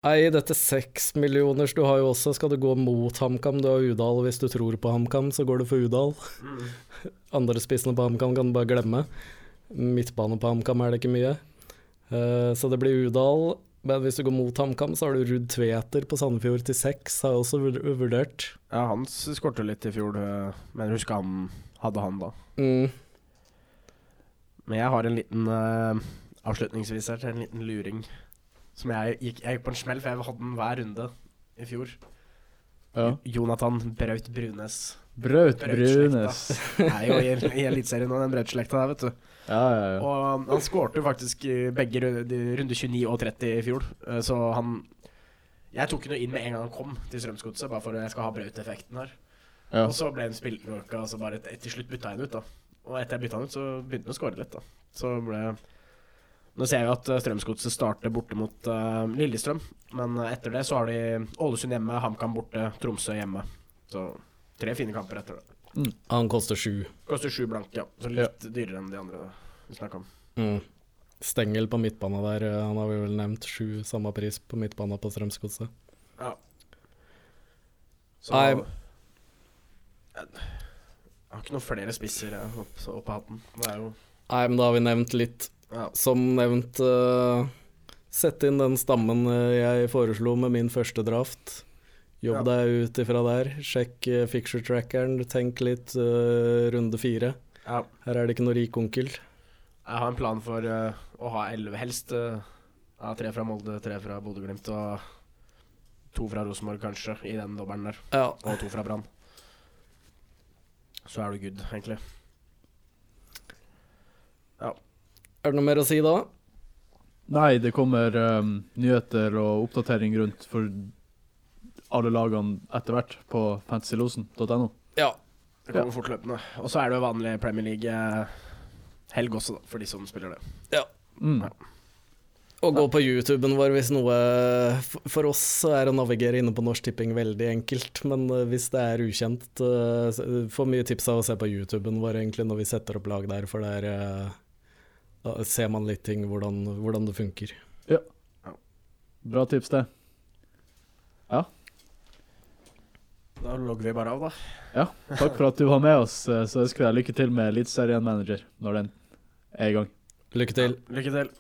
[SPEAKER 2] Nei, dette seks millioners du har jo også, skal du gå mot HamKam, du har Udal. Hvis du tror på HamKam, så går du for Udal.
[SPEAKER 3] Mm.
[SPEAKER 2] Andre spissene på HamKam kan du bare glemme. Midtbane på HamKam er det ikke mye. Eh, så det blir Udal. Men hvis du går mot HamKam, så har du Ruud Tveter på Sandefjord til seks, har jeg også vurdert.
[SPEAKER 3] ja, han skorter litt i fjor, øh, men husker han hadde han da.
[SPEAKER 2] Mm.
[SPEAKER 3] Men jeg har en liten uh, avslutningsvis her, en liten luring. Som jeg gikk, jeg gikk på en smell, for jeg hadde den hver runde i fjor.
[SPEAKER 1] Ja.
[SPEAKER 3] Jonathan Braut Brunes.
[SPEAKER 1] Braut. Brunes.
[SPEAKER 3] Er jo i, i Eliteserien nå, den Braut-slekta der, vet du.
[SPEAKER 1] Ja, ja, ja.
[SPEAKER 3] Og han, skårte jo faktisk i begge ru- runde 29 og 30 i fjor. Eh, Så han Jeg tok ham inn med en gang han kom til Strømsgodset, bare for at jeg skal ha Braut-effekten her.
[SPEAKER 1] ja.
[SPEAKER 3] Og så ble han spilt noe, og så bare til slutt bytta jeg han ut, da. Og etter jeg bytta han ut, så begynte han å skåre litt, da. Så ble Nå ser vi at eh, Strømsgodset starter borte mot uh, Lillestrøm, men etter det så har de Ålesund hjemme, HamKam borte, Tromsø hjemme. Så tre fine kamper etter det.
[SPEAKER 2] Han koster sju.
[SPEAKER 3] Koster sju blank, ja. Så litt dyrere enn de andre vi snakka om.
[SPEAKER 2] Mm. Stengel på midtbana der, eh, han har vi vel nevnt sju, samme pris på midtbana på Strømsgodset.
[SPEAKER 3] Ja. Så
[SPEAKER 2] Nei.
[SPEAKER 3] jeg, har ikke noen flere spisser opp, opp av hatten. Det er jo
[SPEAKER 2] Nei, men da har vi nevnt litt.
[SPEAKER 3] Ja.
[SPEAKER 2] Som nevnt, uh, sett inn den stammen eh, jeg foreslo med min første draft. Jobb
[SPEAKER 3] Ja.
[SPEAKER 2] deg ut ifra der. Sjekk uh, fixture trackeren, tenk litt uh, runde fire.
[SPEAKER 3] ja.
[SPEAKER 2] Her er det ikke noe rik onkel.
[SPEAKER 3] Jeg har en plan for uh, å ha elleve, helst. eh, ja, tre fra Molde, tre fra Bodø-Glimt og to fra Rosenborg, kanskje, i den dobbelen der.
[SPEAKER 2] Ja.
[SPEAKER 3] Og to fra Brann. Så er du good, egentlig.
[SPEAKER 2] Er det noe mer å si da?
[SPEAKER 1] Nei, det kommer um, nyheter og oppdatering rundt for alle lagene etter hvert på fantasylosen.no.
[SPEAKER 2] Ja.
[SPEAKER 3] Det kommer fortløpende. Og så er det jo vanlig Premier League. eh, helg også, da, for de som spiller det.
[SPEAKER 1] Mm.
[SPEAKER 2] Å gå på YouTuben vår hvis noe For oss er å navigere inne på Norsk Tipping veldig enkelt, men eh, hvis det er ukjent eh, Får mye tips av å se på YouTuben vår egentlig når vi setter opp lag der, for der da ser man litt ting hvordan, hvordan det funker. Ja.
[SPEAKER 1] Bra tips, det.
[SPEAKER 3] Da logger vi bare av, da.
[SPEAKER 1] Ja, takk for at du var med oss. eh, Så ønsker vi deg lykke til med Eliteserien Manager når den er i gang.
[SPEAKER 2] Lykke til.
[SPEAKER 3] Lykke til.